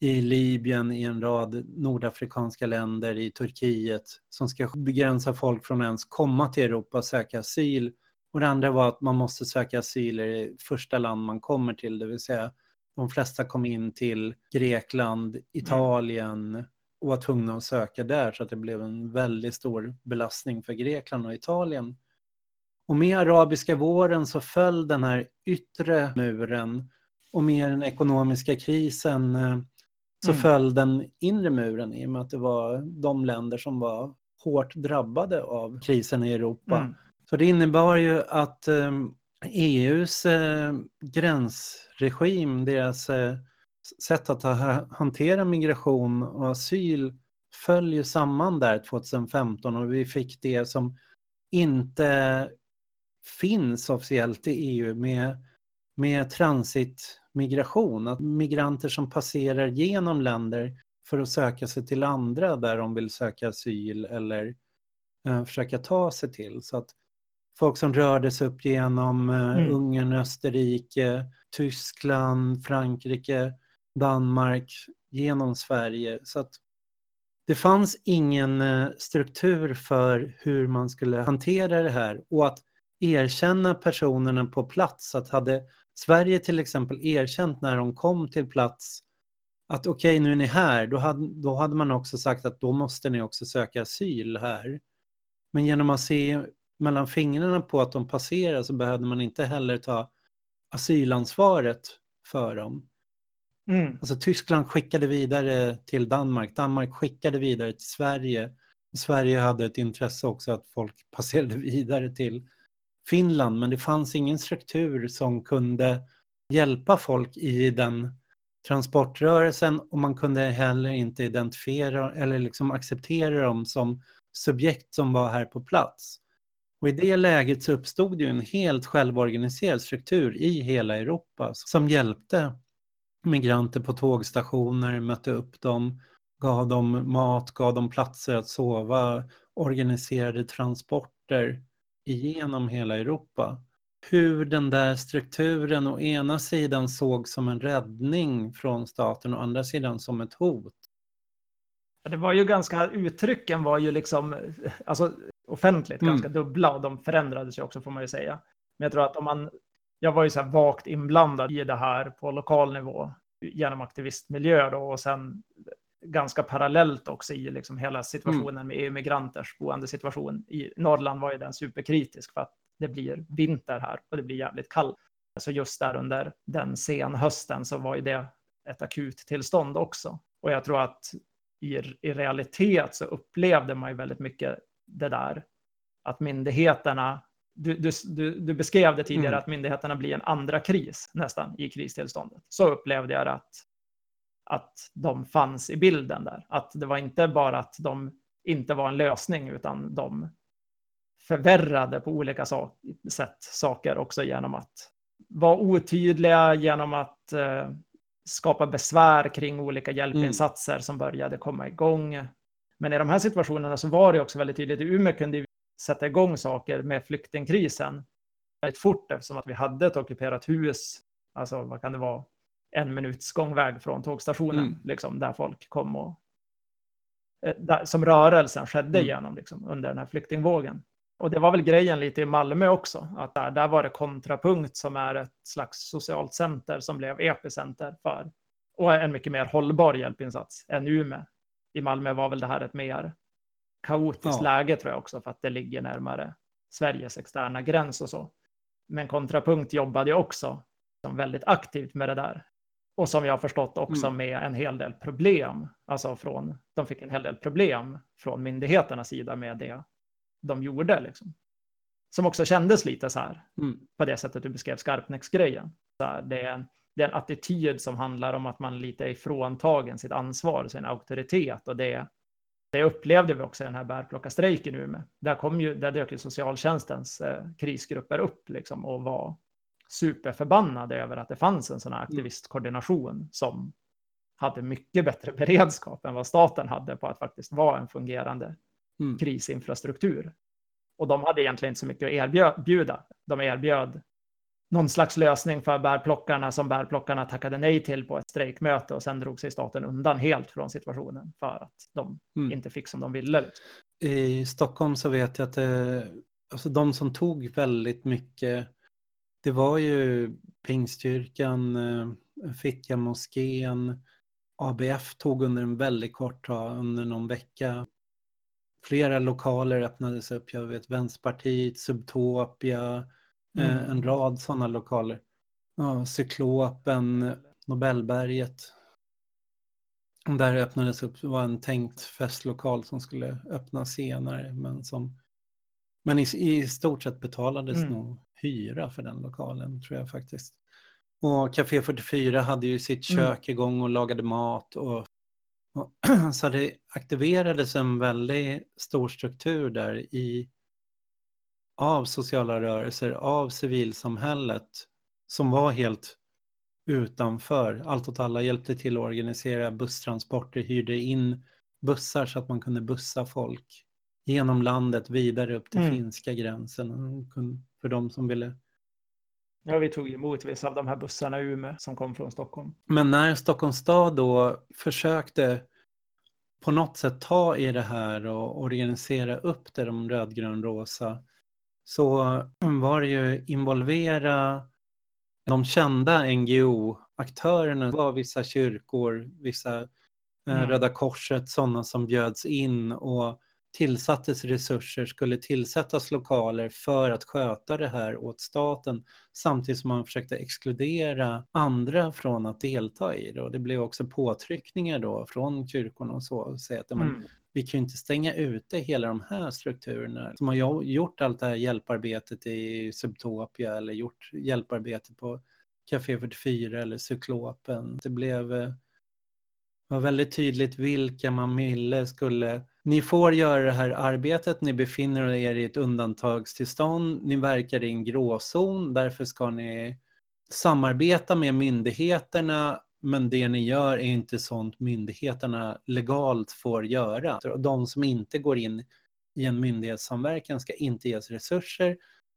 A: i Libyen, i en rad nordafrikanska länder, i Turkiet som ska begränsa folk från att ens komma till Europa och söka asyl. Och det andra var att man måste söka asyl i det första land man kommer till, det vill säga de flesta kom in till Grekland, Italien och var tvungna att söka där så att det blev en väldigt stor belastning för Grekland och Italien. Och med arabiska våren så föll den här yttre muren och med den ekonomiska krisen eh, så mm. föll den inre muren i och med att det var de länder som var hårt drabbade av krisen i Europa. Mm. Så det innebar ju att eh, EUs eh, gränsregim, deras eh, sätt att ha, hantera migration och asyl föll ju samman där 2015 och vi fick det som inte finns officiellt i EU med, med transitmigration. Att migranter som passerar genom länder för att söka sig till andra där de vill söka asyl eller eh, försöka ta sig till. Så att folk som rörde sig upp genom eh, mm. Ungern, Österrike, Tyskland, Frankrike, Danmark, genom Sverige. Så att det fanns ingen eh, struktur för hur man skulle hantera det här och att erkänna personerna på plats. Att hade Sverige till exempel erkänt när de kom till plats att okej, okay, nu är ni här, då hade, då hade man också sagt att då måste ni också söka asyl här. Men genom att se mellan fingrarna på att de passerar så behövde man inte heller ta asylansvaret för dem. Mm. Alltså Tyskland skickade vidare till Danmark, Danmark skickade vidare till Sverige. Sverige hade ett intresse också att folk passerade vidare till Finland, men det fanns ingen struktur som kunde hjälpa folk i den transportrörelsen och man kunde heller inte identifiera eller liksom acceptera dem som subjekt som var här på plats. Och i det läget så uppstod ju en helt självorganiserad struktur i hela Europa som hjälpte migranter på tågstationer, mötte upp dem, gav dem mat, gav dem platser att sova, organiserade transporter igenom hela Europa. Hur den där strukturen å ena sidan såg som en räddning från staten och å andra sidan som ett hot.
B: Det var ju ganska, uttrycken var ju liksom, alltså offentligt mm. ganska dubbla och de förändrades ju också får man ju säga. Men jag tror att om man, jag var ju så här vagt inblandad i det här på lokal nivå genom aktivistmiljö då, och sen ganska parallellt också i liksom hela situationen mm. med EU-migranters boendesituation. I Norrland var ju den superkritisk för att det blir vinter här och det blir jävligt kallt. Så just där under den sen hösten så var ju det ett akut tillstånd också. Och jag tror att i, i realitet så upplevde man ju väldigt mycket det där att myndigheterna du, du, du, du beskrev det tidigare mm. att myndigheterna blir en andra kris nästan i kristillståndet. Så upplevde jag att, att de fanns i bilden där. Att det var inte bara att de inte var en lösning utan de förvärrade på olika sak, sätt saker också genom att vara otydliga, genom att eh, skapa besvär kring olika hjälpinsatser mm. som började komma igång. Men i de här situationerna så var det också väldigt tydligt. I Umeå kunde vi sätta igång saker med flyktingkrisen väldigt fort eftersom att vi hade ett ockuperat hus. Alltså vad kan det vara? En minuts gångväg från tågstationen, mm. liksom, där folk kom och eh, där, som rörelsen skedde mm. genom liksom, under den här flyktingvågen. Och det var väl grejen lite i Malmö också, att där, där var det kontrapunkt som är ett slags socialt center som blev epicenter för och en mycket mer hållbar hjälpinsats än Umeå. I Malmö var väl det här ett mer kaotiskt ja. läge tror jag också för att det ligger närmare Sveriges externa gräns och så. Men kontrapunkt jobbade också som väldigt aktivt med det där. Och som jag har förstått också mm. med en hel del problem. Alltså från, de fick en hel del problem från myndigheternas sida med det de gjorde. Liksom. Som också kändes lite så här, mm. på det sättet du beskrev Skarpnäcksgrejen. Det, är en, det är en attityd som handlar om att man lite är ifråntagen sitt ansvar, sin auktoritet och det det upplevde vi också i den här bärplockarstrejken nu med. Där, kom ju, där dök ju socialtjänstens eh, krisgrupper upp liksom, och var superförbannade över att det fanns en sån här mm. aktivistkoordination som hade mycket bättre beredskap än vad staten hade på att faktiskt vara en fungerande mm. krisinfrastruktur. Och de hade egentligen inte så mycket att erbjuda. De erbjöd någon slags lösning för bärplockarna som bärplockarna tackade nej till på ett strejkmöte och sen drog sig staten undan helt från situationen för att de mm. inte fick som de ville. Liksom.
A: I Stockholm så vet jag att det, alltså de som tog väldigt mycket, det var ju Pingstkyrkan, eh, Fittja moskén, ABF tog under en väldigt kort tag, under någon vecka. Flera lokaler öppnades upp, jag vet Vänsterpartiet, Subtopia, Eh, mm. en rad sådana lokaler. Ja, Cyklopen, Nobelberget. Där öppnades upp, det var en tänkt festlokal som skulle öppna senare men som men i, i stort sett betalades mm. nog hyra för den lokalen tror jag faktiskt. Och Café 44 hade ju sitt mm. kök mm. igång och lagade mat och, och så det aktiverades en väldigt stor struktur där i av sociala rörelser, av civilsamhället som var helt utanför. Allt åt alla hjälpte till att organisera busstransporter, hyrde in bussar så att man kunde bussa folk genom landet vidare upp till mm. finska gränsen för de som ville.
B: Ja, vi tog emot vissa av de här bussarna i Umeå som kom från Stockholm.
A: Men när Stockholms stad då försökte på något sätt ta i det här och organisera upp det, de rödgrön-rosa så var det ju involvera de kända NGO-aktörerna. Det var vissa kyrkor, vissa eh, mm. Röda Korset, sådana som bjöds in och tillsattes resurser, skulle tillsättas lokaler för att sköta det här åt staten samtidigt som man försökte exkludera andra från att delta i det. Och det blev också påtryckningar då från kyrkorna och så, och säga att mm vi kan ju inte stänga ute hela de här strukturerna som har gjort allt det här hjälparbetet i Subtopia eller gjort hjälparbete på Café 44 eller Cyklopen. Det blev eh, var väldigt tydligt vilka man ville skulle ni får göra det här arbetet, ni befinner er i ett undantagstillstånd, ni verkar i en gråzon, därför ska ni samarbeta med myndigheterna men det ni gör är inte sånt myndigheterna legalt får göra. De som inte går in i en myndighetssamverkan ska inte ges resurser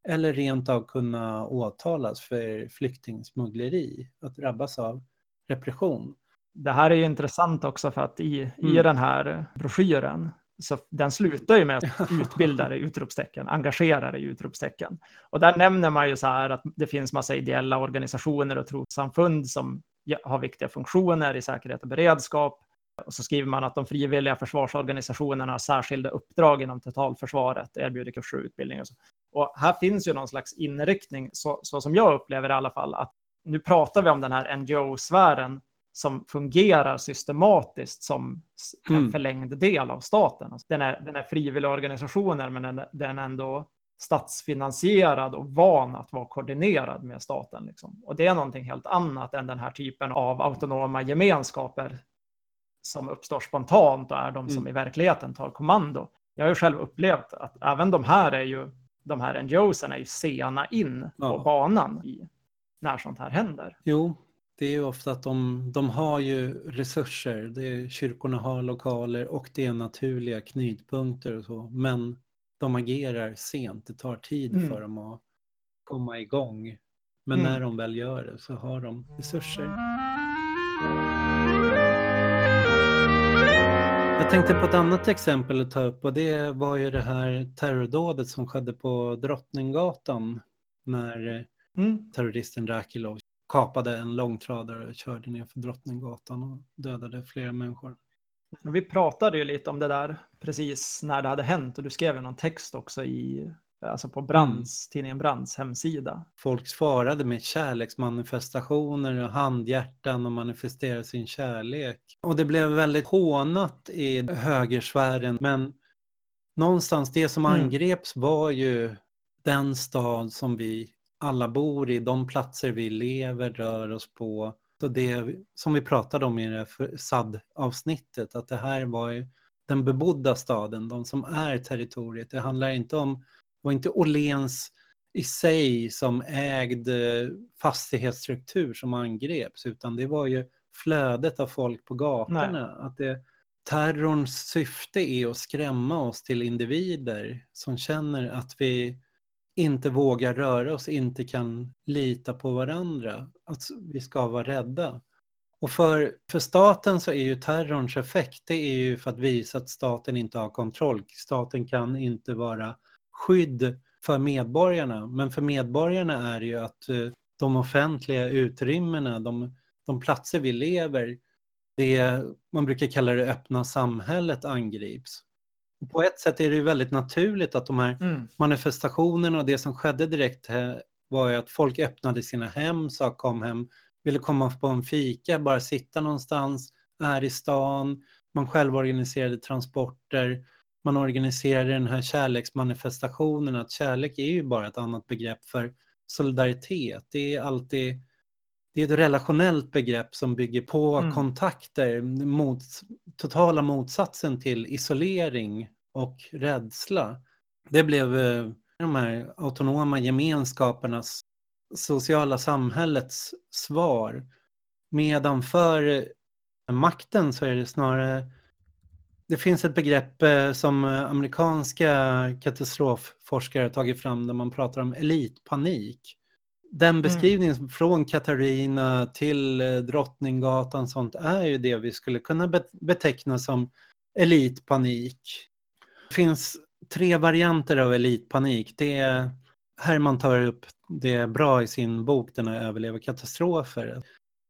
A: eller rent av kunna åtalas för flyktingsmuggleri, att drabbas av repression.
B: Det här är ju intressant också för att i, mm. i den här broschyren så den slutar ju med att utbildare utropstecken, engagerare utropstecken. Och där nämner man ju så här att det finns massa ideella organisationer och trossamfund som har viktiga funktioner i säkerhet och beredskap. Och så skriver man att de frivilliga försvarsorganisationerna har särskilda uppdrag inom totalförsvaret, erbjuder kurser och utbildning. Och, så. och här finns ju någon slags inriktning, så, så som jag upplever i alla fall, att nu pratar vi om den här NGO-sfären som fungerar systematiskt som en mm. förlängd del av staten. Alltså den, är, den är frivilliga organisationer, men den, den är ändå statsfinansierad och van att vara koordinerad med staten. Liksom. Och det är någonting helt annat än den här typen av autonoma gemenskaper som uppstår spontant och är de som mm. i verkligheten tar kommando. Jag har ju själv upplevt att även de här är ju, de här NGOsen är ju sena in ja. på banan i, när sånt här händer.
A: Jo, det är ju ofta att de, de har ju resurser. Det kyrkorna har lokaler och det är naturliga knytpunkter och så. Men de agerar sent. Det tar tid mm. för dem att komma igång. Men mm. när de väl gör det så har de resurser. Jag tänkte på ett annat exempel att ta upp och det var ju det här terrordådet som skedde på Drottninggatan när mm. terroristen Rakilov kapade en långtradare och körde ner för Drottninggatan och dödade flera människor.
B: Vi pratade ju lite om det där precis när det hade hänt och du skrev någon text också i, alltså på Brands, mm. tidningen Brands hemsida.
A: Folk svarade med kärleksmanifestationer och handhjärtan och manifesterade sin kärlek. Och det blev väldigt hånat i högersfären men någonstans det som mm. angreps var ju den stad som vi alla bor i, de platser vi lever, rör oss på, så det som vi pratade om i det SAD-avsnittet, att det här var den bebodda staden, de som är territoriet. Det handlar inte om, det var inte Åhléns i sig som ägde fastighetsstruktur som angreps, utan det var ju flödet av folk på gatorna. Att det, terrorns syfte är att skrämma oss till individer som känner att vi inte vågar röra oss, inte kan lita på varandra. Att vi ska vara rädda. Och för, för staten så är ju terrorns effekt, det är ju för att visa att staten inte har kontroll. Staten kan inte vara skydd för medborgarna. Men för medborgarna är det ju att eh, de offentliga utrymmena, de, de platser vi lever, det man brukar kalla det öppna samhället angrips. På ett sätt är det ju väldigt naturligt att de här mm. manifestationerna och det som skedde direkt var ju att folk öppnade sina hem, sa kom hem, ville komma på en fika, bara sitta någonstans, är i stan, man själv organiserade transporter, man organiserade den här kärleksmanifestationen, att kärlek är ju bara ett annat begrepp för solidaritet. Det är alltid det är ett relationellt begrepp som bygger på mm. kontakter, mot, totala motsatsen till isolering och rädsla. Det blev eh, de här autonoma gemenskapernas sociala samhällets svar. Medan för makten så är det snarare det finns ett begrepp eh, som amerikanska katastrofforskare tagit fram där man pratar om elitpanik. Den mm. beskrivningen mm. från Katarina till eh, Drottninggatan sånt är ju det vi skulle kunna beteckna som elitpanik. Det finns tre varianter av elitpanik. Det är, Herman tar upp det bra i sin bok, den här Överleva katastrofer.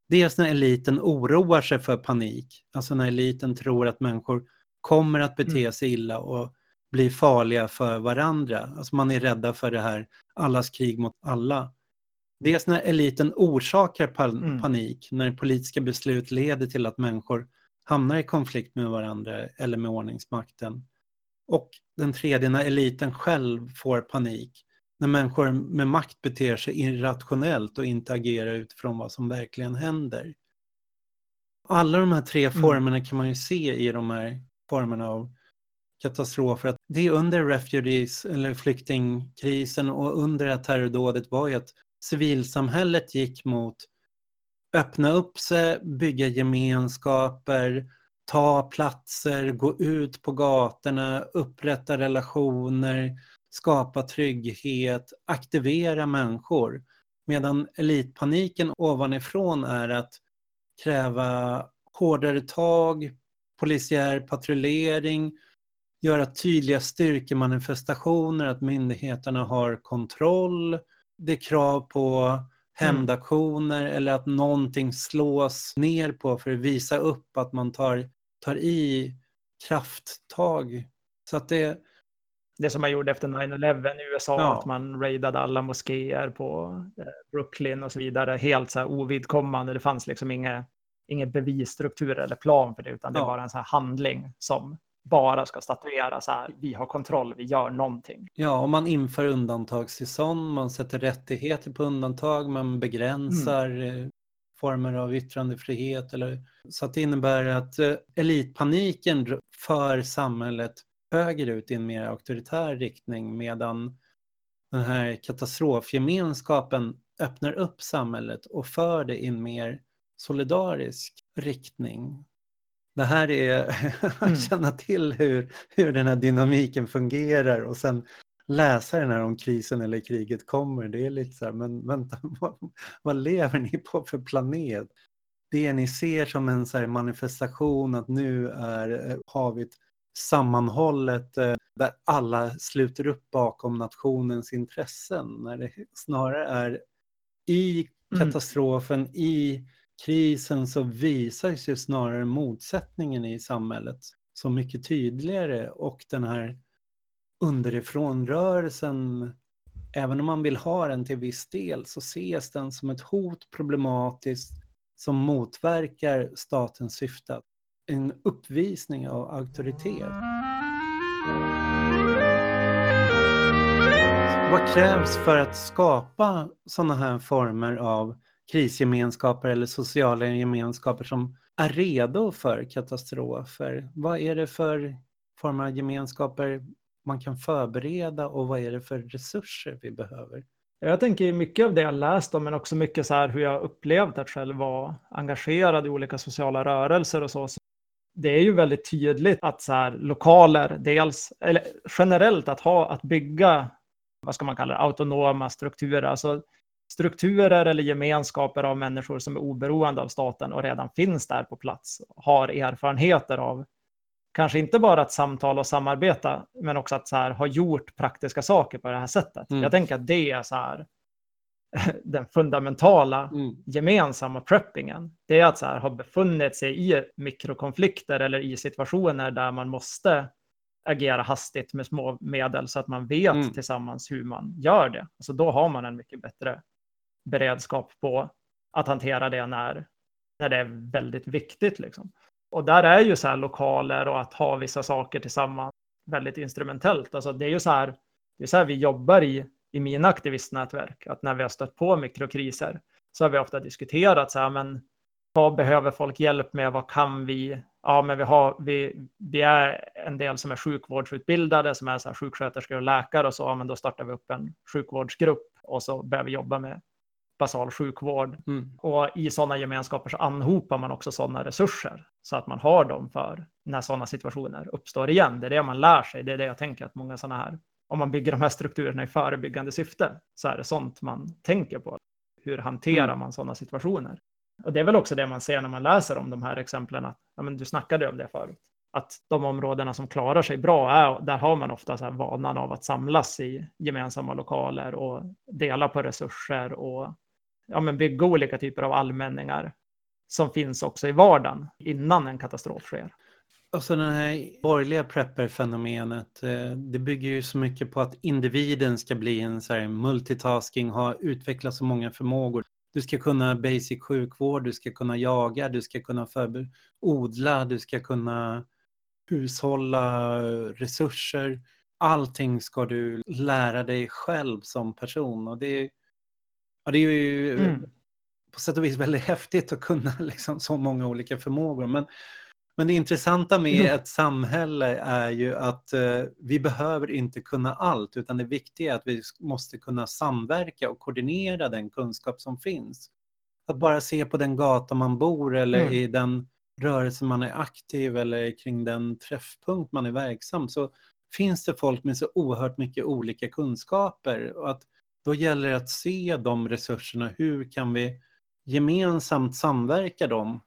A: Dels när eliten oroar sig för panik, alltså när eliten tror att människor kommer att bete mm. sig illa och bli farliga för varandra. Alltså man är rädda för det här allas krig mot alla. Dels när eliten orsakar mm. panik, när politiska beslut leder till att människor hamnar i konflikt med varandra eller med ordningsmakten. Och den tredje, när eliten själv får panik, när människor med makt beter sig irrationellt och inte agerar utifrån vad som verkligen händer. Alla de här tre mm. formerna kan man ju se i de här formerna av katastrofer. det är under refugees eller flyktingkrisen och under det här terrordådet var ju att civilsamhället gick mot öppna upp sig, bygga gemenskaper, ta platser, gå ut på gatorna, upprätta relationer, skapa trygghet, aktivera människor. Medan elitpaniken ovanifrån är att kräva hårdare tag, polisiär patrullering, göra tydliga styrkemanifestationer, att myndigheterna har kontroll. Det är krav på hämndaktioner mm. eller att någonting slås ner på för att visa upp att man tar, tar i krafttag. Så att det,
B: det som man gjorde efter 9-11 i USA, ja. att man raidade alla moskéer på eh, Brooklyn och så vidare, helt så här ovidkommande. Det fanns liksom inga, ingen bevisstruktur eller plan för det, utan det ja. var en så här handling som bara ska statuera så här, vi har kontroll, vi gör någonting.
A: Ja, och man inför undantagstillstånd, man sätter rättigheter på undantag, man begränsar mm. Eh, former av yttrandefrihet. Eller, så att det innebär att eh, elitpaniken för samhället högerut i en mer auktoritär riktning medan den här katastrofgemenskapen öppnar upp samhället och för det i en mer solidarisk riktning. Det här är att mm. känna till hur, hur den här dynamiken fungerar och sen läsa den här om krisen eller kriget kommer. Det är lite så här, men vänta, vad, vad lever ni på för planet? Det ni ser som en så manifestation att nu är havet sammanhållet eh, där alla sluter upp bakom nationens intressen. När det snarare är i mm. katastrofen, mm. i krisen så visar sig snarare motsättningen i samhället så mycket tydligare och den här underifrånrörelsen, även om man vill ha den till viss del så ses den som ett hot problematiskt som motverkar statens syfte en uppvisning av auktoritet. Vad krävs för att skapa sådana här former av krisgemenskaper eller sociala gemenskaper som är redo för katastrofer? Vad är det för former av gemenskaper man kan förbereda och vad är det för resurser vi behöver?
B: Jag tänker mycket av det jag läst om, men också mycket så här hur jag upplevt att själv vara engagerad i olika sociala rörelser och så det är ju väldigt tydligt att så här, lokaler, dels, eller generellt att ha, att bygga vad ska man kalla det, autonoma strukturer, alltså strukturer eller gemenskaper av människor som är oberoende av staten och redan finns där på plats, har erfarenheter av kanske inte bara att samtala och samarbeta, men också att så här, ha gjort praktiska saker på det här sättet. Mm. Jag tänker att det är så här, den fundamentala mm. gemensamma preppingen. Det är att så här, ha befunnit sig i mikrokonflikter eller i situationer där man måste agera hastigt med små medel så att man vet mm. tillsammans hur man gör det. Alltså då har man en mycket bättre beredskap på att hantera det när, när det är väldigt viktigt. Liksom. Och där är ju så här lokaler och att ha vissa saker tillsammans väldigt instrumentellt. Alltså det är ju så här, det är så här vi jobbar i, i mina aktivistnätverk, att när vi har stött på mikrokriser så har vi ofta diskuterat så här, men vad behöver folk hjälp med? Vad kan vi? Ja, men vi, har, vi, vi är en del som är sjukvårdsutbildade, som är så här sjuksköterskor och läkare och så, ja, men då startar vi upp en sjukvårdsgrupp och så börjar vi jobba med basal sjukvård. Mm. Och i sådana gemenskaper så anhopar man också sådana resurser så att man har dem för när sådana situationer uppstår igen. Det är det man lär sig. Det är det jag tänker att många sådana här, om man bygger de här strukturerna i förebyggande syfte, så är det sånt man tänker på. Hur hanterar mm. man sådana situationer? Och det är väl också det man ser när man läser om de här exemplen. Att, ja, men du snackade om det förut. Att de områdena som klarar sig bra, är, där har man ofta så här vanan av att samlas i gemensamma lokaler och dela på resurser och ja, men bygga olika typer av allmänningar som finns också i vardagen innan en katastrof sker.
A: Alltså det här borgerliga prepper-fenomenet, eh, det bygger ju så mycket på att individen ska bli en så här multitasking, ha utvecklat så många förmågor. Du ska kunna basic sjukvård, du ska kunna jaga, du ska kunna odla, du ska kunna hushålla eh, resurser. Allting ska du lära dig själv som person och det Ja, det är ju mm. på sätt och vis väldigt häftigt att kunna liksom så många olika förmågor. Men, men det intressanta med mm. ett samhälle är ju att eh, vi behöver inte kunna allt, utan det viktiga är att vi måste kunna samverka och koordinera den kunskap som finns. Att bara se på den gata man bor eller mm. i den rörelse man är aktiv eller kring den träffpunkt man är verksam så finns det folk med så oerhört mycket olika kunskaper. Och att då gäller det att se de resurserna. Hur kan vi gemensamt samverka dem?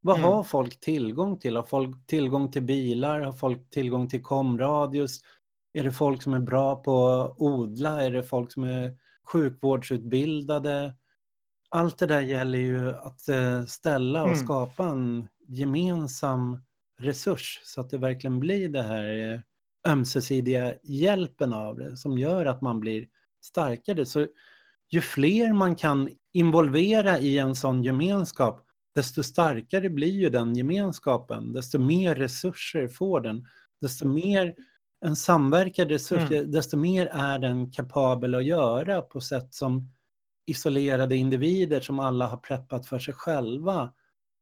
A: Vad mm. har folk tillgång till? Har folk tillgång till bilar? Har folk tillgång till komradius? Är det folk som är bra på att odla? Är det folk som är sjukvårdsutbildade? Allt det där gäller ju att eh, ställa och mm. skapa en gemensam resurs så att det verkligen blir det här eh, ömsesidiga hjälpen av det som gör att man blir starkare. Så ju fler man kan involvera i en sån gemenskap, desto starkare blir ju den gemenskapen, desto mer resurser får den, desto mer en samverkad resurs, mm. desto mer är den kapabel att göra på sätt som isolerade individer som alla har preppat för sig själva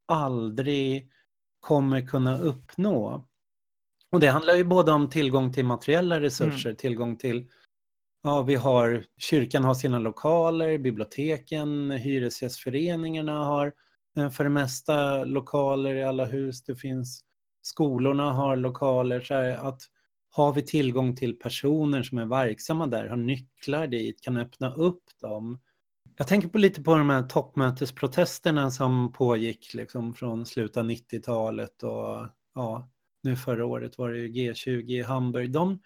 A: aldrig kommer kunna uppnå. Och det handlar ju både om tillgång till materiella resurser, mm. tillgång till Ja, vi har, kyrkan har sina lokaler, biblioteken, hyresgästföreningarna har eh, för det mesta lokaler i alla hus. Det finns, skolorna har lokaler. Så att har vi tillgång till personer som är verksamma där, har nycklar dit, kan öppna upp dem. Jag tänker på lite på de här toppmötesprotesterna som pågick liksom från slutet av 90-talet och ja, nu förra året var det G20 i Hamburg. De,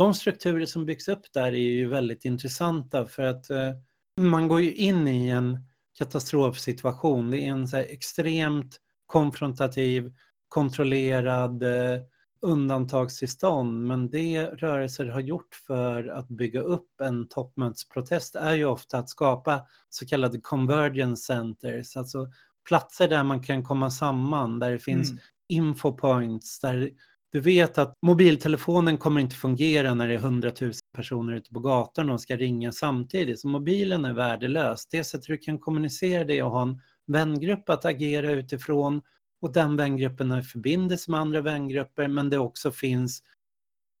A: de strukturer som byggs upp där är ju väldigt intressanta för att eh, man går ju in i en katastrofsituation. Det är en så extremt konfrontativ, kontrollerad eh, undantagstillstånd. Men det rörelser har gjort för att bygga upp en toppmötesprotest är ju ofta att skapa så kallade convergence centers, alltså platser där man kan komma samman, där det finns mm. infopoints, där du vet att mobiltelefonen kommer inte fungera när det är hundratusen personer ute på gatan och de ska ringa samtidigt. Så mobilen är värdelös. Det sättet du kan kommunicera det och ha en vängrupp att agera utifrån och den vängruppen har förbindelse med andra vängrupper men det också finns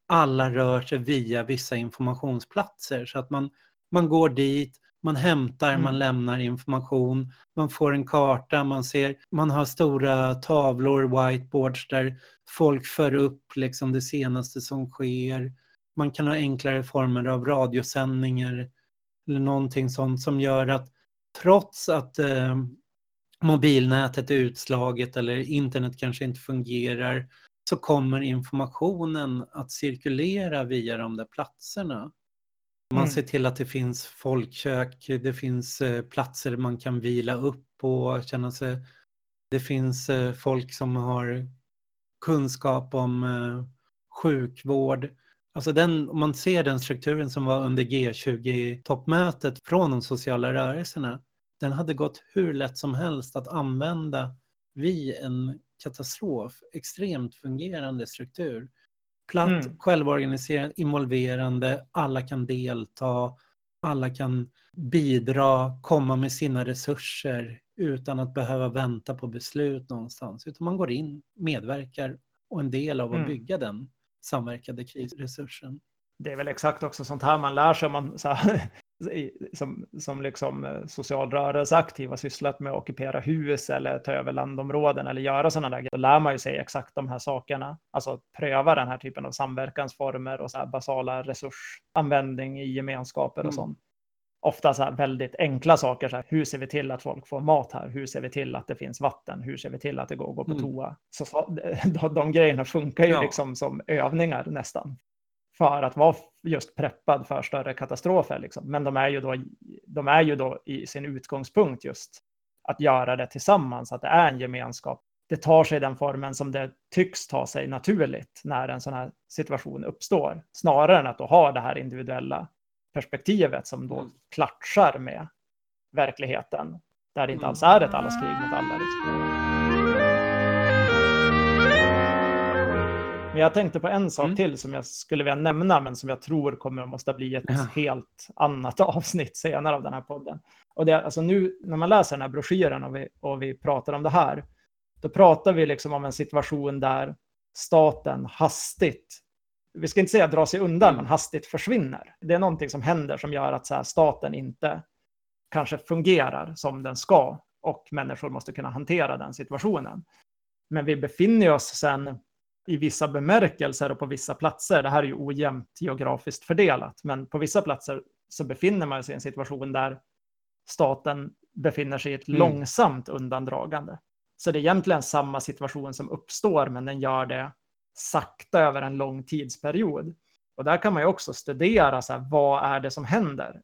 A: alla rör sig via vissa informationsplatser så att man, man går dit, man hämtar, mm. man lämnar information, man får en karta, man ser, man har stora tavlor, whiteboards där folk för upp liksom det senaste som sker. man kan ha enklare former av radiosändningar eller någonting sånt som gör att trots att eh, mobilnätet är utslaget eller internet kanske inte fungerar så kommer informationen att cirkulera via de där platserna. Man mm. ser till att det finns folkkök, det finns eh, platser man kan vila upp och känna sig... Det finns eh, folk som har kunskap om eh, sjukvård. Alltså den, om man ser den strukturen som var under G20-toppmötet från de sociala rörelserna, den hade gått hur lätt som helst att använda vid en katastrof. Extremt fungerande struktur. Platt, mm. självorganiserad, involverande, alla kan delta, alla kan bidra, komma med sina resurser utan att behöva vänta på beslut någonstans. Utan man går in, medverkar och en del av att mm. bygga den samverkade krisresursen.
B: Det är väl exakt också sånt här man lär sig om man så här, som, som liksom eh, socialrörelseaktiv har sysslat med att ockupera hus eller ta över landområden eller göra sådana där grejer. Då lär man ju sig exakt de här sakerna. Alltså pröva den här typen av samverkansformer och så basala resursanvändning i gemenskaper och mm. sånt. Ofta så väldigt enkla saker. Så här, hur ser vi till att folk får mat här? Hur ser vi till att det finns vatten? Hur ser vi till att det går att gå på mm. toa? Så, så de, de grejerna funkar ju ja. liksom som övningar nästan för att vara just preppad för större katastrofer. Liksom. Men de är, ju då, de är ju då i sin utgångspunkt just att göra det tillsammans, att det är en gemenskap. Det tar sig den formen som det tycks ta sig naturligt när en sån här situation uppstår, snarare än att då ha det här individuella perspektivet som då mm. klatschar med verkligheten, där det inte alls är ett allas krig mot alla. Liksom. Men jag tänkte på en sak mm. till som jag skulle vilja nämna, men som jag tror kommer att måste bli ett ja. helt annat avsnitt senare av den här podden. Och det alltså nu när man läser den här broschyren och vi, och vi pratar om det här, då pratar vi liksom om en situation där staten hastigt, vi ska inte säga dra sig undan, men hastigt försvinner. Det är någonting som händer som gör att här, staten inte kanske fungerar som den ska och människor måste kunna hantera den situationen. Men vi befinner oss sen i vissa bemärkelser och på vissa platser, det här är ju ojämnt geografiskt fördelat, men på vissa platser så befinner man sig i en situation där staten befinner sig i ett mm. långsamt undandragande. Så det är egentligen samma situation som uppstår, men den gör det sakta över en lång tidsperiod. Och där kan man ju också studera, så här, vad är det som händer?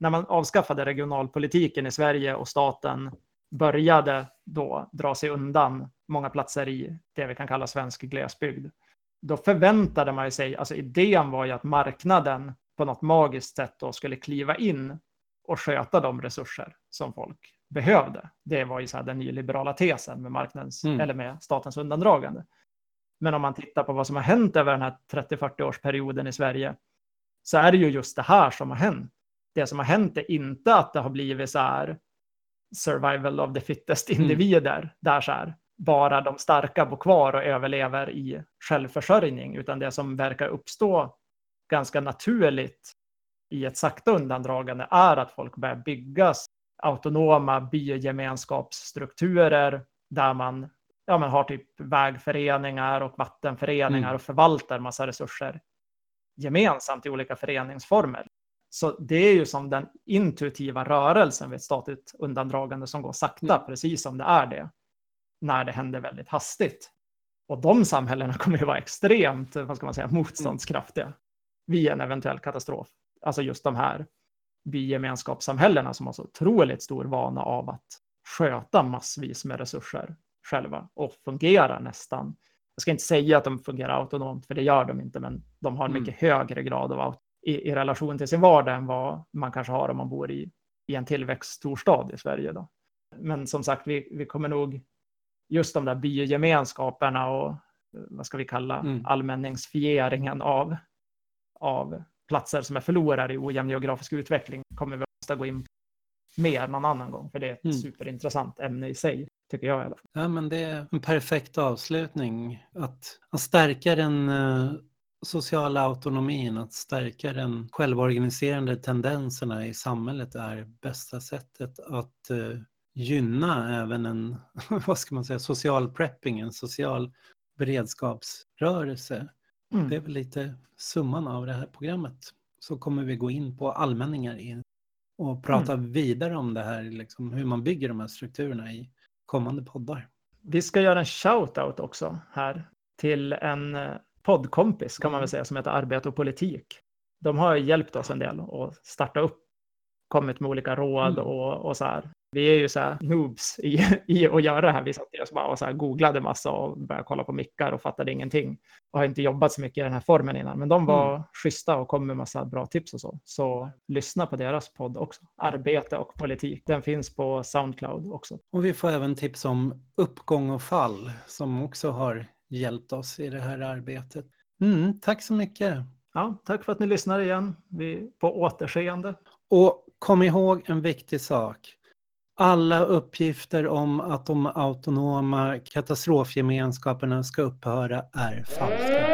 B: När man avskaffade regionalpolitiken i Sverige och staten började då dra sig undan många platser i det vi kan kalla svensk glesbygd. Då förväntade man sig, alltså idén var ju att marknaden på något magiskt sätt då skulle kliva in och sköta de resurser som folk behövde. Det var ju så här den nyliberala tesen med marknadens mm. eller med statens undandragande. Men om man tittar på vad som har hänt över den här 30-40 årsperioden i Sverige så är det ju just det här som har hänt. Det som har hänt är inte att det har blivit så här survival of the fittest mm. individer, mm. där så här, bara de starka bor kvar och överlever i självförsörjning, utan det som verkar uppstå ganska naturligt i ett sakta undandragande är att folk börjar bygga autonoma bygemenskapsstrukturer där man, ja, man har typ vägföreningar och vattenföreningar mm. och förvaltar massa resurser gemensamt i olika föreningsformer. Så det är ju som den intuitiva rörelsen vid ett statligt undandragande som går sakta, mm. precis som det är det när det händer väldigt hastigt. Och de samhällena kommer ju vara extremt, vad ska man säga, motståndskraftiga vid en eventuell katastrof. Alltså just de här bygemenskapssamhällena som har så otroligt stor vana av att sköta massvis med resurser själva och fungera nästan. Jag ska inte säga att de fungerar autonomt, för det gör de inte, men de har en mm. mycket högre grad av i, i, relation till sin vardag än vad man kanske har om man bor i, i en tillväxtstorstad i Sverige. Då. Men som sagt, vi, vi kommer nog just de där bygemenskaperna och vad ska vi kalla mm. allmänningsfieringen av, av platser som är förlorade i ojämn geografisk utveckling kommer vi att gå in på mer någon annan gång, för det är ett mm. superintressant ämne i sig, tycker jag i alla fall.
A: Ja, men det är en perfekt avslutning. Att, att stärka den uh, sociala autonomin, att stärka den självorganiserande tendenserna i samhället är bästa sättet att uh, gynna även en, vad ska man säga, social prepping, en social beredskapsrörelse. Mm. Det är väl lite summan av det här programmet. Så kommer vi gå in på allmänningar in och prata mm. vidare om det här, liksom, hur man bygger de här strukturerna i kommande poddar.
B: Vi ska göra en shout-out också här till en eh, poddkompis kan man väl mm. säga som heter Arbete och politik. De har hjälpt oss en del att starta upp, kommit med olika råd mm. och, och så här. Vi är ju så här noobs i, i att göra det här. Vi satt oss bara och så här googlade massa och började kolla på mickar och fattade ingenting. Och har inte jobbat så mycket i den här formen innan. Men de var mm. schyssta och kom med massa bra tips och så. Så lyssna på deras podd också. Arbete och politik. Den finns på Soundcloud också.
A: Och vi får även tips om uppgång och fall som också har hjälpt oss i det här arbetet. Mm, tack så mycket.
B: Ja, tack för att ni lyssnar igen. Vi på återseende.
A: Och kom ihåg en viktig sak. Alla uppgifter om att de autonoma katastrofgemenskaperna ska upphöra är falska.